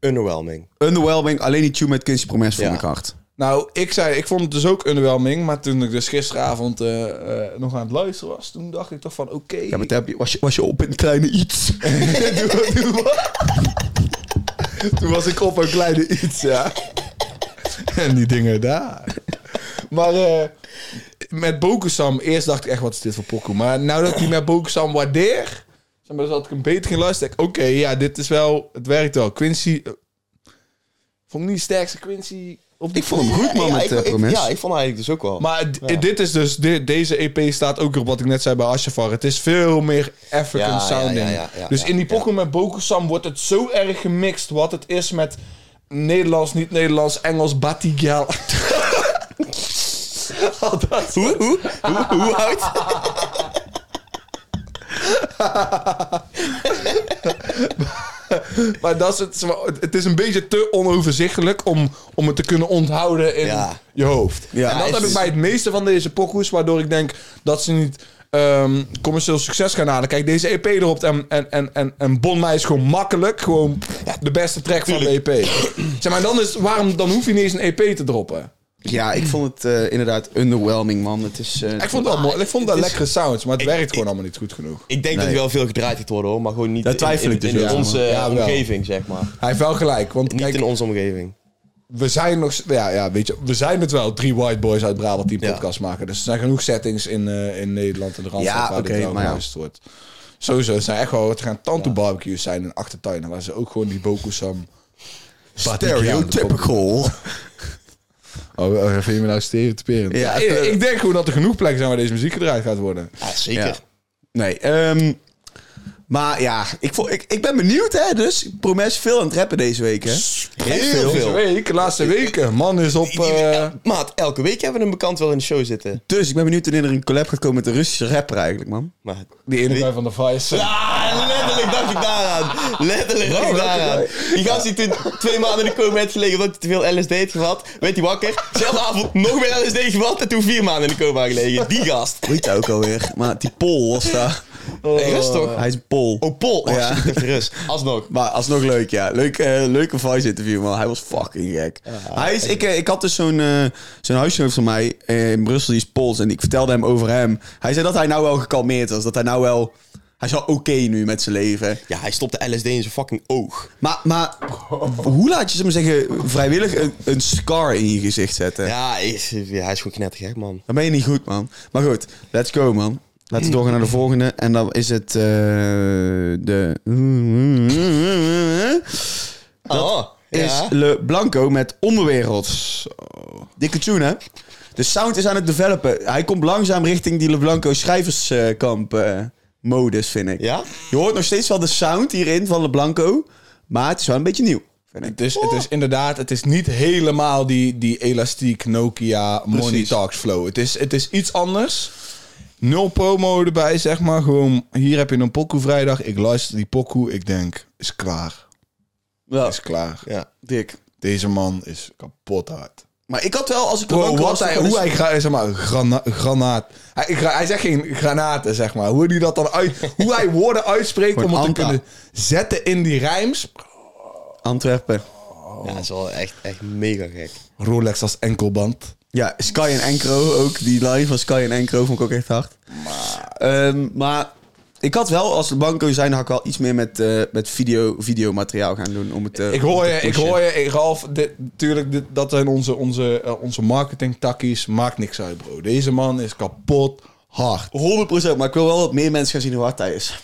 Underwhelming. Underwhelming, alleen die tune met Quincy Promes vond Ja. ik hard. Nou, ik zei, ik vond het dus ook underwhelming. Maar toen ik dus gisteravond eh, eh, nog aan het luisteren was, toen dacht ik toch van, oké. Ja, maar toen heb je, was, je, was je op in een kleine iets. Doe- doe wat? toen was ik op een kleine iets, ja. En die dingen daar. Maar eh, met Bokusam, eerst dacht ik echt, wat is dit voor pokoe? Maar nou dat ik die met Bokusam waardeer, zeg maar, dus dat ik hem beter ging luisteren, denk ik, oké, ja, dit is wel, het werkt wel. Quincy, eh, vond ik niet de sterkste Quincy op die Ik vond hem goed, man, met ik, eh, ik- ja, ik vond eigenlijk dus ook wel. Maar dit is dus, deze EP staat ook op wat ik net zei bij Ashafar. Het is veel meer African Ja, sounding. ja, ja, ja, dus ja, in die ja. pokoe met Bokusam wordt het zo erg gemixt wat het is met Nederlands, niet-Nederlands, Engels, Batigal. Al dat hoe, hoe, hoe, hoe oud? Maar dat is het, het- is een beetje te onoverzichtelijk om, om het te kunnen onthouden in Ja. je hoofd. Ja, en dat heb ik bij het meeste van deze pokoes, waardoor ik denk dat ze niet ehm, commercieel succes gaan halen. Kijk, deze EP erop en, en, en, en, en Bon Mij is gewoon makkelijk. Gewoon de beste track van de EP. zeg maar, dan, is, waarom, dan hoef je niet eens een EP te droppen. Ja, ik vond het eh, inderdaad underwhelming, man. Het is... eh, Ik vond het wel mooi. Ik vond dat het is- lekkere sounds, maar het Ik- werkt ik- gewoon allemaal niet goed genoeg. Ik denk Nee. dat er wel veel gedraaid gaat worden hoor, maar gewoon niet in- twijfel in, ik dus in, onze. Ja, omgeving, zeg maar. Hij heeft wel gelijk, want Niet kijk, in onze omgeving. We zijn nog, ja, ja, weet je, we zijn het wel. Drie white boys uit Brabant die een Ja. podcast maken. Dus er zijn genoeg settings in, eh, in Nederland en de Randstad Ja, waar oké, dit ja. wordt. Sowieso, het zijn echt wel, het gaan tanto barbecues zijn in achtertuinen, waar ze ook gewoon die bokusam... Stereotypical. Oh, oh, vind je me nou stereotyperend? Ja, Ja, ik, ik denk gewoon dat er genoeg plekken zijn waar deze muziek gedraaid gaat worden. Ja, zeker. Nee, ehm, maar ja, ik, vo- ik, ik ben benieuwd, hè. Dus Promes veel aan het rappen deze week, hè. Heel Deze veel. week, de laatste weken. Man is op... Die- die- eh, Maat, elke week hebben we een bekant wel in de show zitten. Dus ik ben benieuwd wanneer er een collab gaat komen met een Russische rapper eigenlijk, man. Maar... die ene guy van de Vice. Ah, letterlijk dacht ik daaraan. Letterlijk dacht ik daaraan. Die gast die toen twee maanden in de coma heeft gelegen omdat hij te veel LSD heeft gehad. Werd hij wakker. Zelfde avond nog meer LSD gehad en toen vier maanden in de coma gelegen. Die gast. Weet je ook alweer. Maar die Pol was daar. Hey, rust toch? Hij is Pol. Oh, Paul. Oh, Ja. shit, ik dacht rust. Alsnog. Maar alsnog leuk, ja. Leuk, eh, leuke voice interview, man. Hij was fucking gek. hij is, ik, eh, ik had dus zo'n eh zo'n huisgenoot van mij in Brussel, die is Pools. En ik vertelde hem over hem. Hij zei dat hij nou wel gekalmeerd was. Dat hij nou wel... Hij is wel oké nu met zijn leven. Ja, hij stopte LSD in zijn fucking oog. Maar, maar hoe laat je, ze maar zeggen, vrijwillig een, een scar in je gezicht zetten? Ja, hij is, ja, hij is gewoon knettergek, man. Dan ben je niet goed, man. Maar goed, let's go, man. Laten we doorgaan naar de volgende. En dan is het eh, de... oh, is ja. Le Blanco met Onderwereld. Dikke tune, hè? De sound is aan het developen. Hij komt langzaam richting die Le Blanco schrijverskamp eh, modus, vind ik. Ja? Je hoort nog steeds wel de sound hierin van Le Blanco. Maar het is wel een beetje nieuw, vind ik. Het is, het is inderdaad, het is niet helemaal die, die elastiek Nokia Money. Talks flow. Het is, het is iets anders. Nul promo erbij, zeg maar. Gewoon, hier heb je een pokoe vrijdag. Ik luister die pokoe. Ik denk, is klaar. Ja, Is klaar. Ja. dik. Deze man is kapot hard. Maar ik had wel, als ik Bro, Blanco wat was, hij, hoe hij gra- zeg maar, grana, granaat. Hij, gra- hij zegt geen granaten, zeg maar. Hoe hij dat dan uit, hoe hij woorden uitspreekt om het te kunnen zetten in die rijms. Antwerpen. Ja, dat is wel echt, echt mega gek. Rolex als enkelband. Ja, Sky en Encro ook. Die line van Sky en Encro vond ik ook echt hard. Maar, maar ik had wel, als de banco zijn, had ik wel iets meer met, eh, met video, videomateriaal gaan doen. Om het, eh, Ik hoor je, ik hoor je, ik- Ralf, dit, tuurlijk, dit, dat zijn onze, onze, eh, onze. Maakt niks uit, bro. Deze man is kapot hard. 100%, maar ik wil wel dat meer mensen gaan zien hoe hard hij is.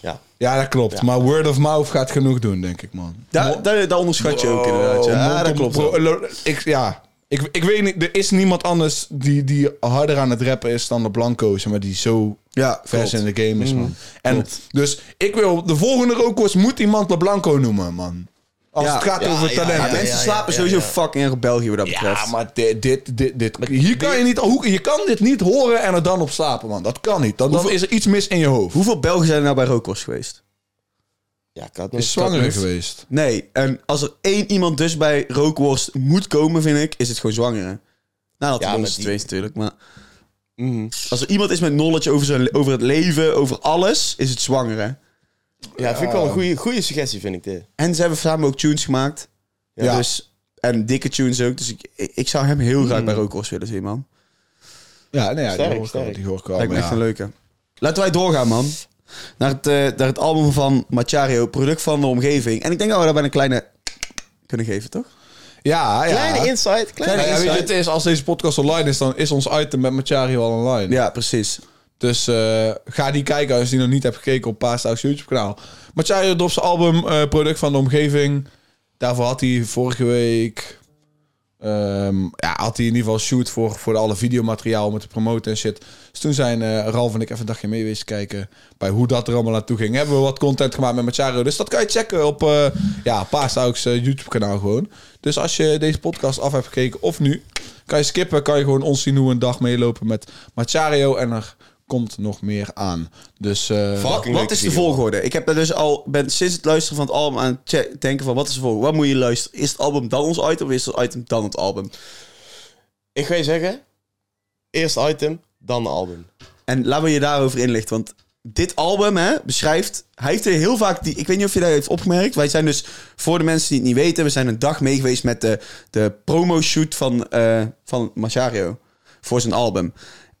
Ja. Ja, dat klopt. Maar word of mouth gaat genoeg doen, denk ik, man. Daar, daar, daar onderschat je ook inderdaad. Ja, dat klopt bro, ik, ja, ik, ik weet niet, er is niemand anders die, die harder aan het rappen is dan de Blanco's, maar die zo Ja, vers klopt. in de game is, man. En klopt. dus ik wil, de volgende rookworst moet iemand de Blanco noemen, man. Als Ja, het gaat ja, over ja, talent. ja, Ja, mensen ja, slapen ja, sowieso fucking erg op België wat dat betreft. Ja, maar dit, dit, dit, dit hier kan je niet, hoe, je kan dit niet horen en er dan op slapen, man. Dat kan niet. Dan, dan Hoeveel- is er iets mis in je hoofd. Hoeveel Belgen zijn er nou bij Rookworst geweest? Ja, ik had nog Is zwanger geweest. Nee, en als er één iemand dus bij Rookworst moet komen, vind ik, is het gewoon zwangere. Nou, dat Ja, ja, maar ons die- twee natuurlijk, maar... Mhm. Als er iemand is met knowledge over, zijn, over het leven, over alles, is het zwangere. Ja, vind ik wel een goede, goede suggestie, vind ik dit. En ze hebben samen ook tunes gemaakt. Ja. Dus, en dikke tunes ook. Dus ik, ik, zou hem heel graag bij Rookworst willen zien, man. Ja, nee, ja, Sterk, die hoor ik al. sterk. Die hoor ik al. Lijkt me echt een leuke. Laten wij doorgaan, man. Naar het, eh, naar het album van Machario, product van de omgeving. En ik denk dat we daarbij een kleine kunnen geven, toch? Ja, ja. Kleine insight, kleine ja, weet je, insight. het is, als deze podcast online is, dan is ons item met Machario al online. Ja, precies. Dus eh, ga die kijken als je die nog niet hebt gekeken op Paasdaags YouTube kanaal. Machario dropt zijn album eh, Product van de Omgeving. Daarvoor had hij vorige week... ehm, ja, had hij in ieder geval shoot voor, voor alle videomateriaal met te promoten en shit. Dus toen zijn eh, Ralf en ik even een dagje mee geweest kijken bij hoe dat er allemaal naartoe ging. Hebben we wat content gemaakt met Machario. Dus dat kan je checken op uh, ja, Paasdaags eh, YouTube kanaal gewoon. Dus als je deze podcast af hebt gekeken of nu, kan je skippen. Kan je gewoon ons zien hoe een dag meelopen met Machario. En er komt nog meer aan. Dus eh. Wat, is de volgorde? Ik heb er dus al, ben sinds het luisteren van het album aan het denken van wat is de volgorde? Wat moet je luisteren? Is het album dan ons item of is het item dan het album? Ik ga je zeggen, eerst item, dan album. En laten we je daarover inlichten, want dit album hè, beschrijft, hij heeft er heel vaak, die, ik weet niet of je dat heeft opgemerkt, wij zijn dus, voor de mensen die het niet weten, we zijn een dag mee geweest met de, de promo-shoot van, eh van Machario voor zijn album.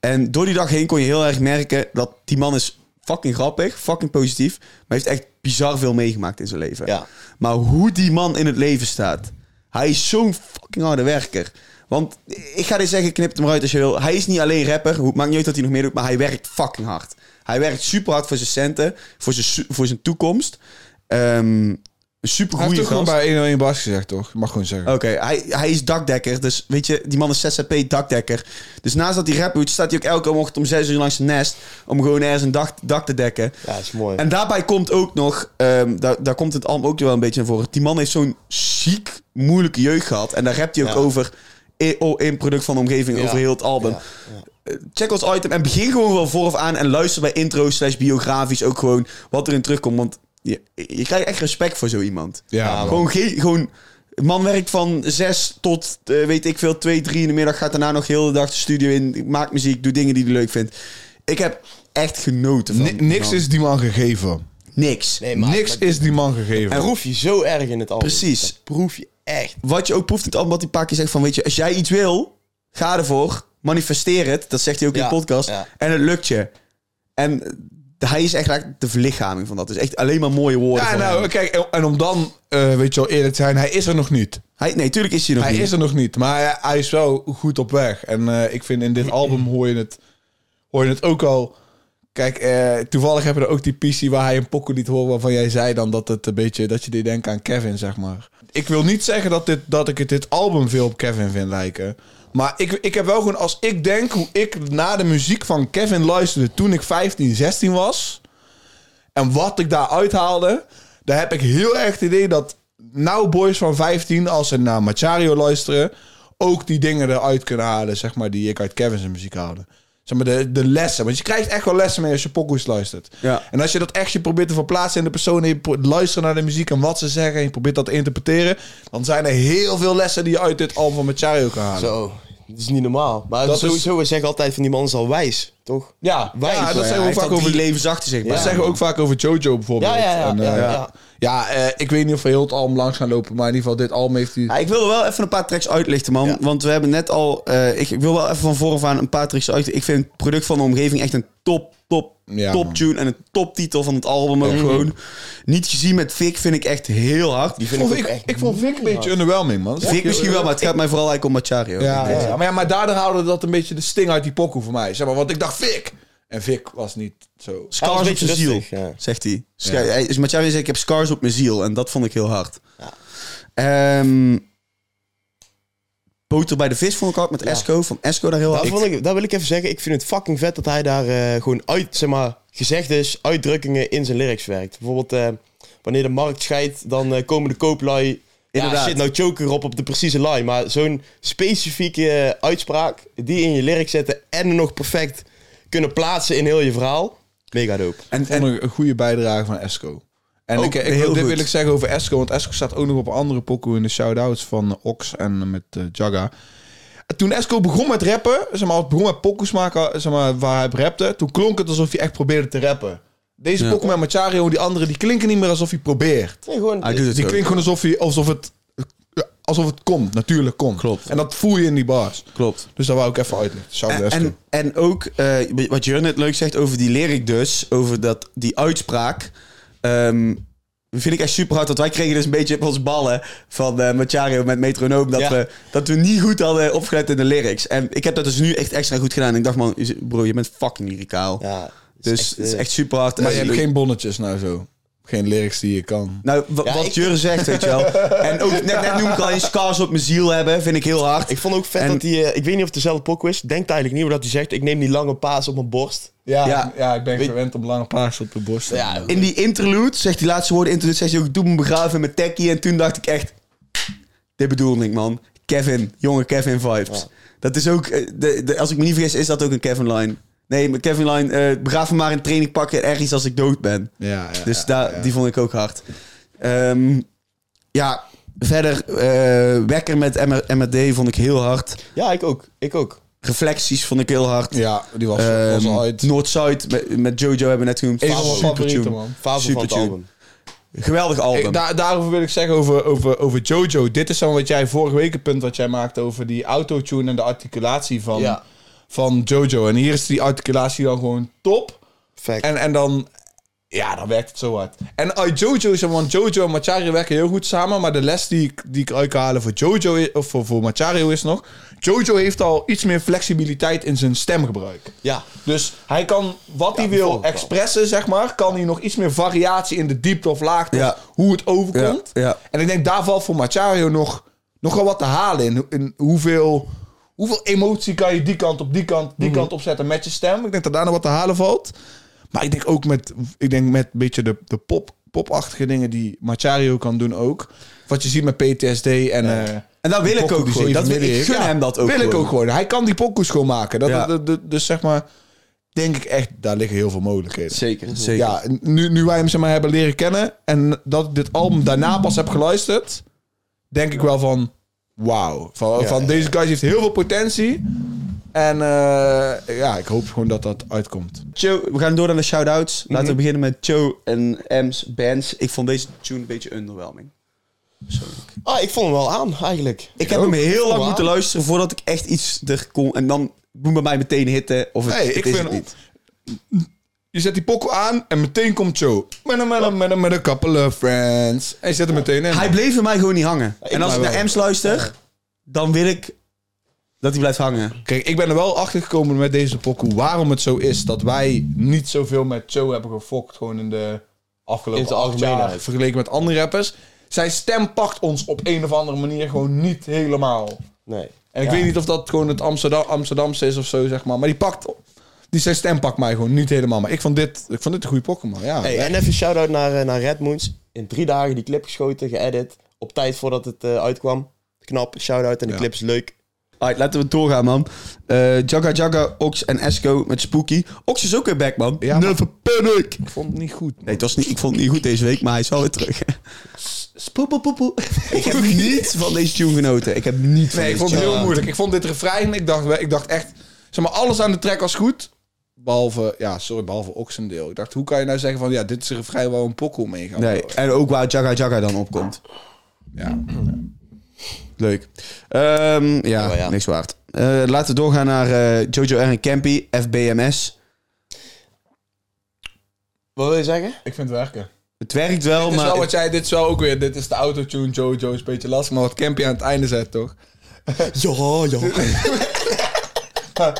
En door die dag heen kon je heel erg merken dat die man is fucking grappig, fucking positief, maar heeft echt bizar veel meegemaakt in zijn leven. Ja. Maar hoe die man in het leven staat, hij is zo'n fucking harde werker. Want ik ga dit zeggen, knip het hem eruit als je wil. Hij is niet alleen rapper, hoe- maakt niet uit dat hij nog meer doet, maar hij werkt fucking hard. Hij werkt super hard voor zijn centen, voor zijn, voor zijn toekomst. Ehm, een super hij heeft goede toch gewoon gast. bij 101 Bas gezegd, toch? Je mag gewoon zeggen. Oké, hij, hij is dakdekker. Dus weet je, die man is ZZP dakdekker. Dus naast dat hij rap doet, staat hij ook elke ochtend om 6 uur langs zijn nest. Om gewoon ergens een dak, dak te dekken. Ja, dat is mooi. En daarbij komt ook nog, ehm, daar, daar komt het allemaal ook wel een beetje naar voren. Die man heeft zo'n ziek moeilijke jeugd gehad. En daar rapt hij ook Ja. over in, oh, in product van de omgeving, Ja. over heel het album. Ja, Eh, Check ons item en begin gewoon wel vooraf aan. En luister bij intro slash biografisch ook gewoon wat erin terugkomt. Want je, je krijgt echt respect voor zo iemand. Ja, man. Gewoon, ge- gewoon man werkt van zes tot, eh, weet ik veel, twee, drie in de middag. Gaat daarna nog heel de dag de studio in. Maakt muziek, doet dingen die hij leuk vindt. Ik heb echt genoten van Ni- niks van- is die man gegeven. Niks. Nee, maar, niks maar is die man gegeven. dat proef je zo erg in het album. Precies. Dat proef je echt. Wat je ook proeft in het album, wat paar keer zegt van... Weet je, als jij iets wil, ga ervoor. Manifesteer het. Dat zegt hij ook in de podcast. ja. En het lukt je. En hij is echt eigenlijk de verlichaming van dat. Dus echt alleen maar mooie woorden ja, nou, hem. kijk, en- om dan, eh, weet je wel, eerlijk te zijn, hij is er nog niet. Hij, nee, tuurlijk is hij nog Hij niet. is er nog niet, maar hij, hij is wel goed op weg. En eh, ik vind in dit album hoor je het, hoor je het ook al. Kijk, eh, toevallig hebben we er ook die PC waar hij een pokken liet horen waarvan jij zei dan dat het een beetje dat je die denkt aan Kevin, zeg maar. Ik wil niet zeggen dat, dit, dat ik het dit album veel op Kevin vind lijken. Maar ik, ik heb wel gewoon, als ik denk hoe ik naar de muziek van Kevin luisterde toen ik 15, 16 was. En wat ik daar uithaalde, daar heb ik heel erg het idee dat nou boys van 15, als ze naar Machario luisteren, ook die dingen eruit kunnen halen, zeg maar, die ik uit Kevin's muziek haalde. Zeg maar, de, de lessen. Want je krijgt echt wel lessen mee als je pokoes luistert. Ja. En als je dat echt je probeert te verplaatsen in de persoon... en je luistert naar de muziek en wat ze zeggen... en je probeert dat te interpreteren... dan zijn er heel veel lessen die je uit dit album van Machario kan halen. Zo, dat is niet normaal. Maar Dat is- sowieso, we zeggen altijd van die man is al wijs, toch? Ja, Wijs, ja, maar dat Ja, zeggen we heeft vaak over... drie levens achter zich. Dat maar- zeggen we ook vaak over Jojo bijvoorbeeld. Ja, ja, ja, En, eh, ja, ja. ja. Ja, eh, ik weet niet of we heel het album langs gaan lopen... maar in ieder geval dit album heeft hij... Ja, ik wil er wel even een paar tracks uitlichten, man. Ja. Want we hebben net al... eh, ik, ik wil wel even van vooraf aan een paar tracks uit. Ik vind het product van de omgeving echt een top, Ja, top man. tune. En een toptitel van het album ook gewoon. Niet gezien met Vic vind ik echt heel hard. Die Ik vind vond, ik ik, ook echt ik vond Vic een beetje underwhelming, man. Vic misschien wel, maar het gaat mij vooral eigenlijk om Machario. Ja, ja, ja. Maar, ja, maar daardoor haalde dat een beetje de sting uit die pokoe voor mij. Zeg maar, want ik dacht Vic. En Vic was niet zo. Scars op zijn ziel, ja. zegt hij. Ja. Dus Machario zegt, ik heb scars op mijn ziel. En dat vond ik heel hard. Ja. Ehm, Boter bij de vis vond ik hard met Ja. Esco. Van Esco daar heel Dat, hard. vond ik, dat wil ik even zeggen. Ik vind het fucking vet dat hij daar eh, gewoon uit, zeg maar, gezegdes, uitdrukkingen in zijn lyrics werkt. Bijvoorbeeld, eh, wanneer de markt scheidt, dan eh, komen de kooplui. Ja, Inderdaad. shit, nou choke erop op de precieze line. Maar zo'n specifieke uitspraak, die in je lyrics zetten en nog perfect kunnen plaatsen in heel je verhaal. Mega dope. En, een goede bijdrage van Esco. En Ook ik, ik heel wil, dit goed. wil ik zeggen over Esco. Want Esco staat ook nog op een andere pokoe in de shout-outs van Ox en met eh, Jaga. Toen Esco begon met rappen, zeg maar, begon met pokoes maken, zeg maar, waar hij op rapte, toen klonk het alsof hij echt probeerde te rappen. Deze Ja. pokoe met Machario en die andere, die klinken niet meer alsof hij probeert. Nee, gewoon, hij doet het Die klinkt gewoon alsof, hij, alsof, het, alsof het komt, natuurlijk komt. Klopt. En dat voel je in die bars. Klopt. Dus dat wou ik even uitleggen. En, en, en ook eh, wat Jurgen net leuk zegt over die lyric dus, over dat, die uitspraak. Ehm, vind ik echt super hard. Want wij kregen dus een beetje op onze ballen van eh Machario met metronoom. Dat, Ja. we, dat we niet goed hadden opgelet in de lyrics. En ik heb dat dus nu echt extra goed gedaan. En ik dacht, man, bro, je bent fucking lyricaal. Ja, dus het is eh, echt super hard. Maar je En- hebt geen bonnetjes nou zo. Geen lyrics die je kan. Nou, Ja, wat Jurre zegt, weet je wel. En ook net, net noem ik al eens scars op mijn ziel hebben. Vind ik heel hard. Ik vond ook vet En- dat hij... eh, ik weet niet of het dezelfde pokoe is. Denkt eigenlijk niet, maar dat hij zegt... Ik neem die lange paas op mijn borst. Ja, Ja. ja. ik ben Weet- gewend om lange paas op de borst te Ja, hebben. In die interlude, zegt die laatste woorden interlude, zegt hij ook, doe me begraven met Tekkie. En toen dacht ik echt, dit bedoelde ik, man. Kevin, jonge Kevin vibes. Dat is ook, eh, de, de, als ik me niet vergis, is dat ook een Kevin line. Nee, maar Kevin line, eh begraaf me maar in training pakken ergens als ik dood ben. Ja, ja, Dus ja, daar, ja. die vond ik ook hard. Ehm, ja, verder, eh, Wekker met MRD vond ik heel hard. Ja, ik ook. Ik ook. Reflecties vond ik heel hard. Ja, die was, Ehm, was al uit. Noord-Zuid met, met Jojo hebben we net genoemd. Een van favorieten, man. Van het album. Geweldig album. Ik, daar, daarover wil ik zeggen over, over, over Jojo. Dit is zo wat jij vorige week het punt wat jij maakte over die autotune en de articulatie van, Ja. Van Jojo. En hier is die articulatie dan gewoon top. Fact. En, en dan, ja, dan werkt het zo hard. En uit Jojo is er, want Jojo en Machario werken heel goed samen. Maar de les die ik, die ik uit kan halen voor Jojo, of voor, voor Machario is nog... Jojo heeft al iets meer flexibiliteit in zijn stemgebruik. ja. Dus hij kan wat hij wil expressen, zeg maar, kan hij nog iets meer variatie in de diepte of laagte, Ja. hoe het overkomt. Ja, ja. En ik denk daar valt voor Machario nog, nog wel wat te halen in. in hoeveel, hoeveel emotie kan je die kant op die kant, die kant opzetten met je stem. Ik denk dat daar nog wat te halen valt. Maar ik denk ook met, ik denk met een beetje de, de pop, popachtige dingen die Machario kan doen ook. Wat je ziet met PTSD en... eh, En dat wil ik ook gewoon. Dat wil, ik gun Ja, hem dat ook wil ik ook gewoon. Hij kan die pokoes gewoon maken. Dat, Ja. dat- dat- dus zeg maar, denk ik echt, daar liggen heel veel mogelijkheden. Zeker, zeker. Ja, nu, nu wij hem zeg maar, hebben leren kennen en dat ik dit album daarna pas heb geluisterd, denk ik wel van, wauw. Van, Ja, van ja, deze guy heeft heel veel potentie. En eh, ja, ik hoop gewoon dat dat uitkomt. Joe, we gaan door naar de shout-outs. Laten Mhm. we beginnen met Joe en Ems bands. Ik vond deze tune een beetje underwhelming. Persoonlijk. Ah, ik vond hem wel aan, eigenlijk. Ik heb hem heel lang Wow. moeten luisteren voordat ik echt iets er kon. En dan moet bij mij meteen hitten of het ik is vind- het niet. Je zet die pokoe aan en meteen komt Joe. Met een, met een, met een, met een couple of friends. En je zet hem meteen in. Hij bleef bij mij gewoon niet hangen. en als ik naar. Ems luister, dan wil ik dat hij blijft hangen. Kijk, ik ben er wel achter gekomen met deze pokoe. Waarom het zo is dat wij niet zoveel met Joe hebben gefokt. Gewoon in de afgelopen In de acht algemeenheid. jaar. Vergeleken met andere rappers. Zijn stem pakt ons op een of andere manier gewoon niet helemaal. Nee. En ik Ja. weet niet of dat gewoon het Amsterdam, Amsterdamse is of zo, zeg maar. Maar die pakt... Die zijn stem pakt mij gewoon niet helemaal. Maar ik vond dit, ik vond dit een goede Pokémon. Ja, Hey, en even shout-out naar, eh, naar Red Moons. In drie dagen die clip geschoten, geëdit. Op tijd voordat het eh, uitkwam. Knap, shout-out. En de Ja. clip is leuk. Alright, laten we doorgaan, man. Eh Jagga Jagga, Ox en Esco met Spooky. Ox is ook weer back, man. Ja, Never panic. ik vond het niet goed. Nee, het was niet, ik vond het niet goed deze week, maar hij is wel weer terug. Spoepoepoepoe. ik heb niet van deze tune genoten. Ik heb niet van Nee, ik vond het heel moeilijk. Ik vond dit refrein, ik dacht, ik dacht echt... Zeg maar, alles aan de track was goed. Behalve, ja, sorry, behalve Oxendeel. Ik dacht, hoe kan je nou zeggen van... Ja, dit is waar we een pokkel mee gaan Nee, en ook waar Jagga Jagga dan opkomt. Ja. Leuk. Ehm, ja, Oh, ja. niks waard. Eh, laten we doorgaan naar eh, Jojo en Campy, FBMS. Wat wil je zeggen? Ik vind het werken. Het werkt wel, Dit is maar... wel wat jij, dit is wel ook weer... Dit is de autotune, Jojo is een beetje lastig. Maar wat Campy aan het einde zet, toch? Ja, ja.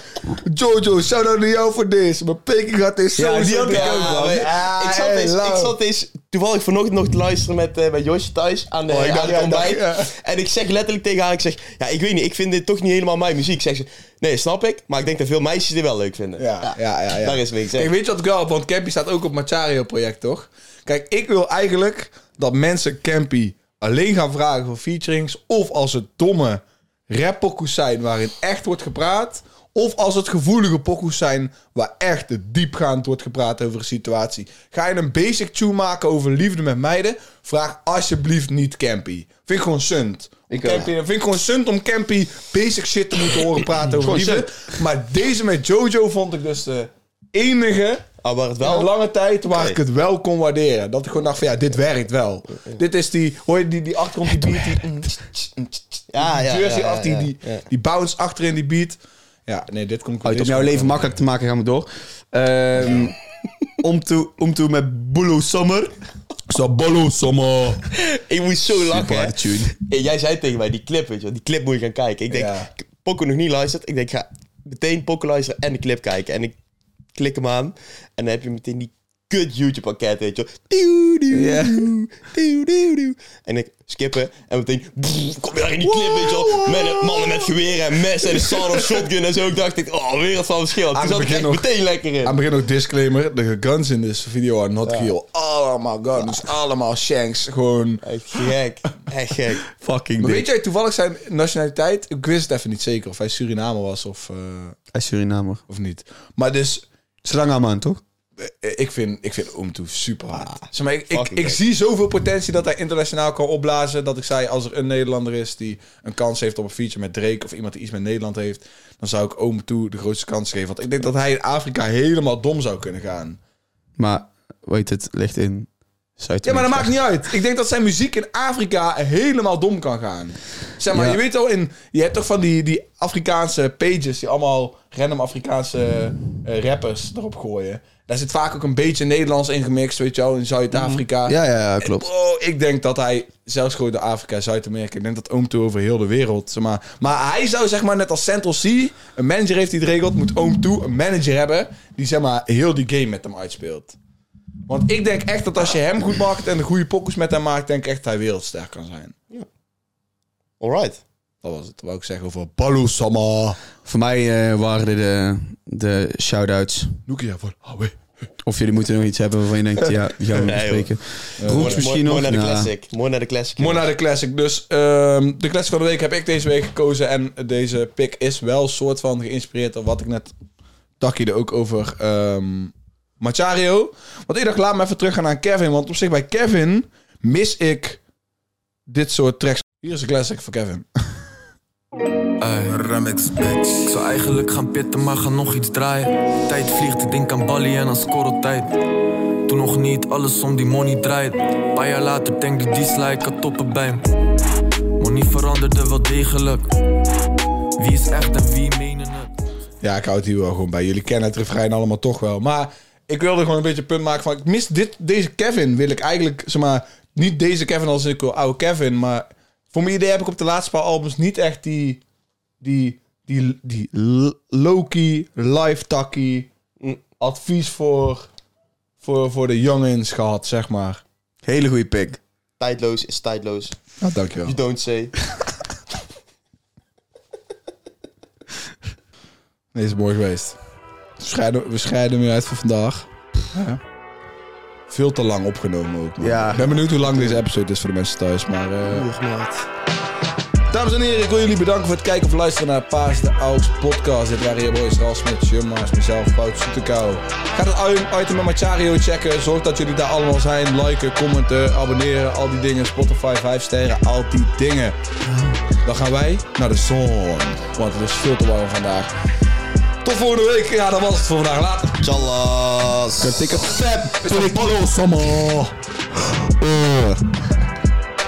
Jojo, shout out naar jou voor deze. Mijn peking had is zo... Ja, die had ik ook, man. ik, zat eens, ik zat eens toevallig vanochtend nog te luisteren met, eh met Josje thuis aan de, Oh, ik dacht- aan het ja, ik dacht, ontbijt. ja. En ik zeg letterlijk tegen haar, ik zeg, ja, ik weet niet, ik vind dit toch niet helemaal mijn muziek. Zeg ze, nee, snap ik, maar ik denk dat veel meisjes dit wel leuk vinden. Ja, ja, ja. ja. Daar is niks. Kijk, weet je wat ik? Want Campy staat ook op Machario project, toch? Kijk, ik wil eigenlijk dat mensen Campy alleen gaan vragen voor featurings. Of als het domme rappokoes zijn waarin echt wordt gepraat. Of als het gevoelige pokoes zijn waar echt diepgaand wordt gepraat over een situatie. Ga je een basic tune maken over liefde met meiden? Vraag alsjeblieft niet Campy. Vind ik gewoon sunt. Ik Campy, vind ik gewoon sunt om Campy basic shit te moeten horen praten over liefde. Maar deze met Jojo vond ik dus de enige Ah, waar het wel een lange tijd waar ik het wel kon waarderen. Dat ik gewoon dacht van ja, dit werkt wel. Dit is die, hoor je die, die achtergrond, die beat, die, Ja, ja, die, die, die bounce achterin die beat. Ja, nee, dit komt Uit, om jouw leven makkelijk te maken gaan we door. Ehm om toe om toe met Bulu Summer. Sabalo Sama. Ik moest zo lachen. tune. En jij zei tegen mij, die clip, weet je wel, die clip moet je gaan kijken. Ik denk, Ja. Poco nog niet luisterd. Ik denk, ga meteen Poco luisteren en de clip kijken. En ik klik hem aan. En dan heb je meteen die kut YouTube-pakket, weet je wel. En ik skippen en meteen brrr, kom je daar in die clip, weet je wel. Met, mannen met geweren en messen en een sound shotgun en zo. Ik dacht ik, oh, wereld van verschil. Toen het zat ik echt nog- meteen lekker in. Aan het begin ook disclaimer. De guns in deze video are not real. Allemaal guns. Allemaal shanks. Gewoon... Echt gek. Echt gek. Fucking Maar weet jij toevallig zijn nationaliteit? Ik wist het even niet zeker of hij Surinamer was of, eh, Hij is Surinamer. of niet. Maar dus, Slangaman, toch? Eh, ik vind, ik vind Oomtoe super hard. zeg maar, ik, ik, zie zoveel potentie dat hij internationaal kan opblazen. Dat ik zei, als er een Nederlander is die een kans heeft op een feature met Drake... of iemand die iets met Nederland heeft... dan zou ik Oomtoe de grootste kans geven. Want ik denk dat hij in Afrika helemaal dom zou kunnen gaan. Maar, weet het, ligt in Ja, maar dat maakt niet uit. Ik denk dat zijn muziek in Afrika helemaal dom kan gaan. Zeg maar, Ja. je weet al, in, je hebt toch van die, die Afrikaanse pages die allemaal random Afrikaanse eh, rappers erop gooien. Daar zit vaak ook een beetje Nederlands in gemixt, weet je wel, in Zuid-Afrika. Ja, ja, ja, klopt. Bro, ik denk dat hij, zelfs gewoon de Afrika, Zuid-Amerika, ik denk dat Oom Toe over heel de wereld, zeg maar. Maar hij zou, zeg maar, net als Central C, een manager heeft die het regelt, moet Oom Toe een manager hebben die, zeg maar, heel die game met hem uitspeelt. Want ik denk echt dat als je hem goed maakt en de goede pokkers met hem maakt, denk ik echt dat hij wereldsterk kan zijn. Alright. Dat was het, wou ik zeggen over Baloo Sama. Voor mij eh, waren dit de, de shout-outs. Nokia voor Hawaii. Of jullie moeten nog iets hebben waarvan je denkt, ja, die gaan we Nee, bespreken. Mooi- misschien mooi nog? naar de Nou, classic. Mooi naar de classic. Mooi naar de classic. Dus ehm, de classic van de week heb ik deze week gekozen. En deze pick is wel soort van geïnspireerd door wat ik net dacht er ook over ehm Machario. Want ik dacht, laat me even teruggaan naar Kevin. Want op zich bij Kevin mis ik dit soort tracks. Hier is een classic voor Kevin. Ey. Remix, bitch. Ik zou eigenlijk gaan pitten, maar ga nog iets draaien. Tijd vliegt, ik denk aan Bali en aan scorreltijd. Toen nog niet alles om die money draait. Paar jaar later denk ik die sla ik had toppen bij me. Money veranderde wel degelijk. Wie is echt en wie menen het? Ja, ik hou het hier wel gewoon bij. Jullie kennen het refrein allemaal toch wel. Maar ik wilde gewoon een beetje een punt maken van... Ik mis dit, deze Kevin. Wil ik eigenlijk, zeg maar... Niet deze Kevin als ik wil oude Kevin. Maar voor mijn idee heb ik op de laatste paar albums niet echt die... Die, die, die l- low-key, live-takkie... Advies voor, voor, voor de jongens gehad, zeg maar. Hele goede pick. Tijdloos is tijdloos. Nou, dankjewel. You don't say. Nee, is mooi geweest. We scheiden, we scheiden weer uit voor vandaag. Ja. Veel te lang opgenomen ook. man. Ja. Ik ben benieuwd hoe lang deze episode is voor de mensen thuis. Maar, eh, Dames en heren, ik wil jullie bedanken voor het kijken of luisteren naar Paas de Aux podcast. Dit waren je boys Ralf Smit, Jumma's, mezelf, Wout Soetekou. Ga het item met Machario checken. Zorg dat jullie daar allemaal zijn. Liken, commenten, abonneren, al die dingen. Spotify, 5 sterren, al die dingen. Dan gaan wij naar de zon. Want het is veel te warm vandaag. Tot volgende week. Ja, dat was het voor vandaag. Later. Tjallas. Tik het vet. Tot de ballo,